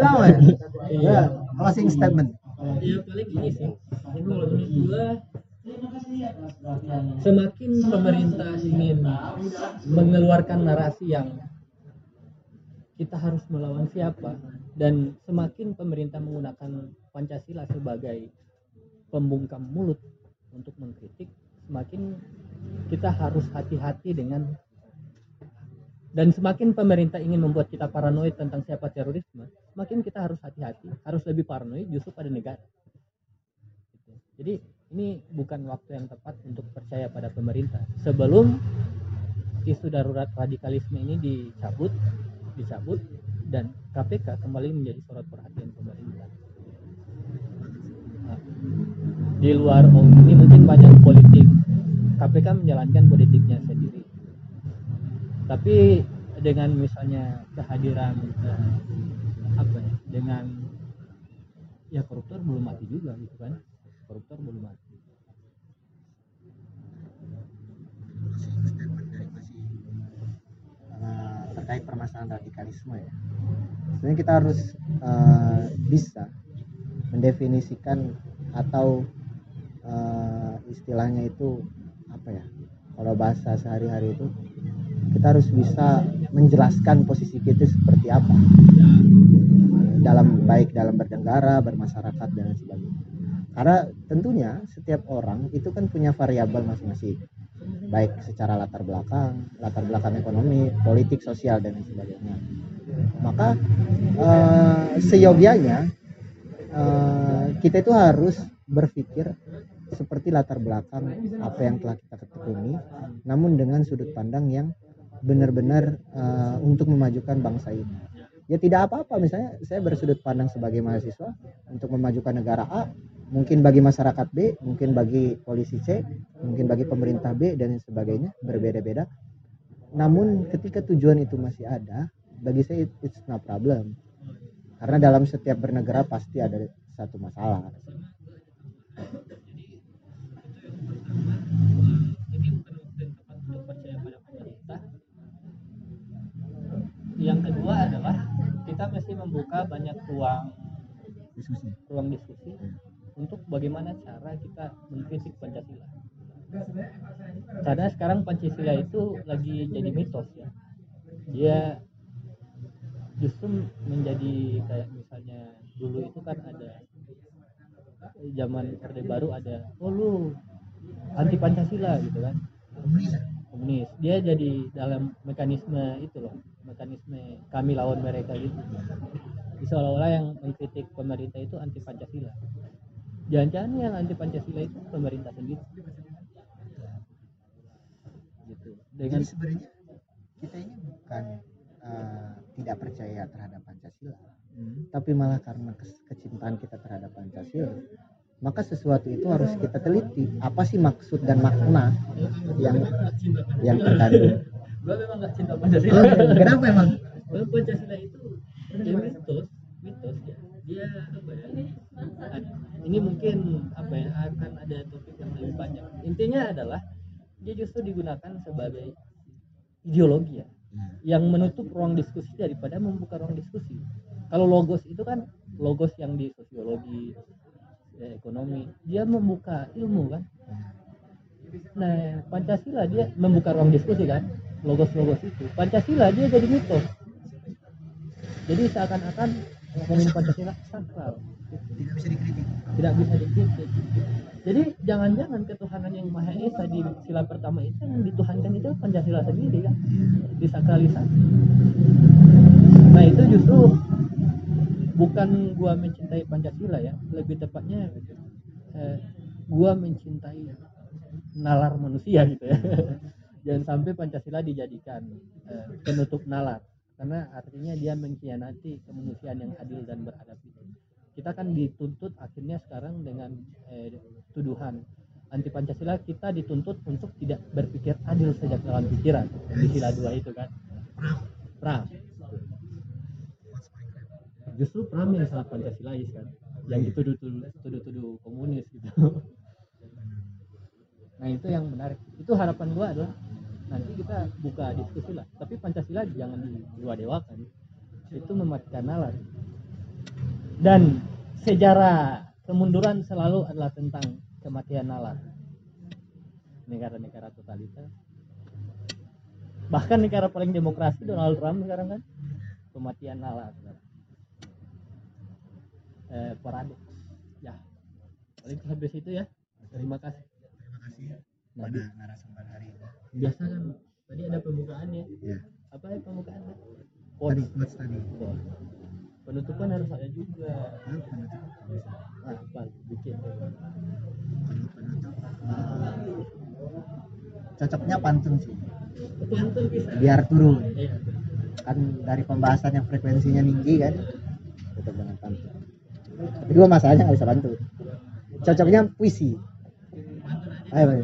Speaker 2: lama ya ya closing statement.
Speaker 1: Ya paling gini sih. Ini menurut gua semakin pemerintah ingin mengeluarkan narasi yang kita harus melawan siapa dan semakin pemerintah menggunakan Pancasila sebagai pembungkam mulut untuk mengkritik semakin kita harus hati-hati dengan dan semakin pemerintah ingin membuat kita paranoid tentang siapa terorisme semakin kita harus hati-hati. Harus lebih paranoid justru pada negara. Jadi ini bukan waktu yang tepat untuk percaya pada pemerintah. Sebelum isu darurat radikalisme ini dicabut dicabut dan KPK kembali menjadi sorot perhatian pemerintah. Di luar oh, ini mungkin banyak politik, KPK menjalankan politiknya sendiri. Tapi dengan misalnya kehadiran eh, apa ya, dengan ya koruptor belum mati juga gitu kan, koruptor belum mati.
Speaker 2: terkait permasalahan radikalisme ya sebenarnya kita harus uh, bisa mendefinisikan atau uh, istilahnya itu apa ya? Kalau bahasa sehari-hari itu kita harus bisa menjelaskan posisi kita seperti apa. Dalam baik dalam bernegara bermasyarakat dan sebagainya. Karena tentunya setiap orang itu kan punya variabel masing-masing. Baik secara latar belakang, latar belakang ekonomi, politik, sosial dan sebagainya. Maka uh, seyogianya uh, kita itu harus berpikir seperti latar belakang apa yang telah kita ketekuni, namun dengan sudut pandang yang benar-benar uh, untuk memajukan bangsa ini. Ya tidak apa-apa, misalnya saya bersudut pandang sebagai mahasiswa untuk memajukan negara A, mungkin bagi masyarakat B, mungkin bagi polisi C, mungkin bagi pemerintah B dan sebagainya berbeda-beda. Namun ketika tujuan itu masih ada, bagi saya it's no problem. Karena dalam setiap bernegara pasti ada satu masalah.
Speaker 1: Yang kedua adalah kita mesti membuka banyak ruang diskusi, ruang diskusi untuk bagaimana cara kita mengkritik Pancasila. Karena sekarang Pancasila itu lagi jadi mitos ya. Dia justru menjadi kayak misalnya dulu itu kan ada zaman orde baru ada oh lu anti pancasila gitu kan? Komunis. Dia jadi dalam mekanisme itu loh mekanisme kami lawan mereka gitu. Seolah-olah yang mengkritik pemerintah itu anti pancasila. Jangan-jangan yang anti pancasila itu pemerintah sendiri. Gitu. Dengan
Speaker 2: Jadi sebenarnya kita ini bukan eh, tidak percaya terhadap Pancasila,
Speaker 1: Hmm.
Speaker 2: tapi malah karena kecintaan kita terhadap Pancasila, maka sesuatu itu harus kita teliti. Apa sih maksud dan makna yang yang terkandung?
Speaker 1: gue memang gak cinta
Speaker 2: Oh,
Speaker 1: pancasila
Speaker 2: kenapa emang?
Speaker 1: Pancasila itu ya mitos, mitos ya. Dia apa ya? Ini mungkin apa ya akan ada topik yang lebih banyak. Intinya adalah dia justru digunakan sebagai ideologi ya, yang menutup ruang diskusi daripada membuka ruang diskusi. Kalau logos itu kan logos yang di sosiologi, ya, ekonomi, dia membuka ilmu kan. Nah, Pancasila dia membuka ruang diskusi kan, logos-logos itu. Pancasila dia jadi mitos. Jadi seakan-akan ngomongin Pancasila sakral,
Speaker 2: Tidak bisa dikritik.
Speaker 1: tidak bisa dikritik. Jadi jangan-jangan ketuhanan yang Maha Esa di sila pertama itu yang dituhankan itu Pancasila sendiri kan, disakralisasi. Nah itu justru bukan gua mencintai Pancasila ya, lebih tepatnya eh, gua mencintai nalar manusia gitu ya. Jangan sampai Pancasila dijadikan eh, penutup nalar karena artinya dia mengkhianati kemanusiaan yang adil dan beradab itu. Kita kan dituntut akhirnya sekarang dengan eh, tuduhan anti Pancasila kita dituntut untuk tidak berpikir adil sejak dalam pikiran di sila dua itu kan. Pram. Justru Pram yang sangat Pancasilais kan, yang dituduh-tuduh tuduh-tuduh komunis gitu. Nah itu yang menarik. Itu harapan gua adalah nanti kita buka diskusi lah. Tapi Pancasila jangan didewa-dewakan. Itu mematikan nalar. Dan sejarah kemunduran selalu adalah tentang kematian nalar. Negara-negara totaliter. Bahkan negara paling demokrasi Donald Trump sekarang kan kematian nalar. Eh, paradoks. Ya. Paling sampai situ ya. Terima kasih.
Speaker 2: Terima kasih
Speaker 1: Nah,
Speaker 2: pada narasumber hari ini.
Speaker 1: biasa kan tadi ada pembukaannya
Speaker 2: Ya.
Speaker 1: apa ya pembukaannya
Speaker 2: Tadi
Speaker 1: quotes
Speaker 2: tadi.
Speaker 1: Quotes. Penutupan harus ada juga nah, apa bikin
Speaker 2: penutup, cocoknya pantun sih,
Speaker 1: pantun bisa
Speaker 2: biar turun.
Speaker 1: Iya.
Speaker 2: Kan dari pembahasan yang frekuensinya tinggi kan, tutup dengan pantun. Tapi gua masalahnya nggak bisa pantun. Cocoknya puisi. Ayo, ayo,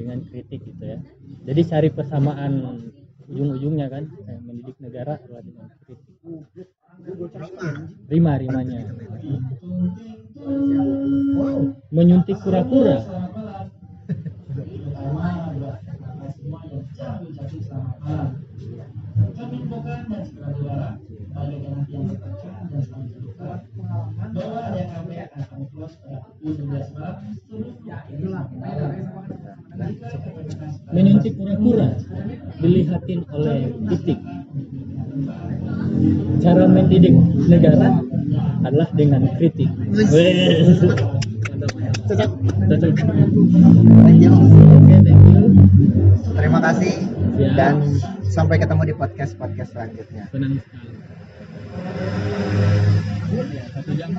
Speaker 1: dengan kritik gitu ya. Jadi cari persamaan ujung-ujungnya kan eh, mendidik negara adalah dengan kritik. Rima rimanya. Menyuntik kura-kura mendidik negara adalah dengan kritik Weh.
Speaker 2: Cocok.
Speaker 1: Cocok.
Speaker 2: Thank you.
Speaker 1: Oke, thank you.
Speaker 2: Terima kasih
Speaker 1: Ya.
Speaker 2: dan sampai ketemu di podcast podcast selanjutnya.
Speaker 1: senang sekali ya, satu jam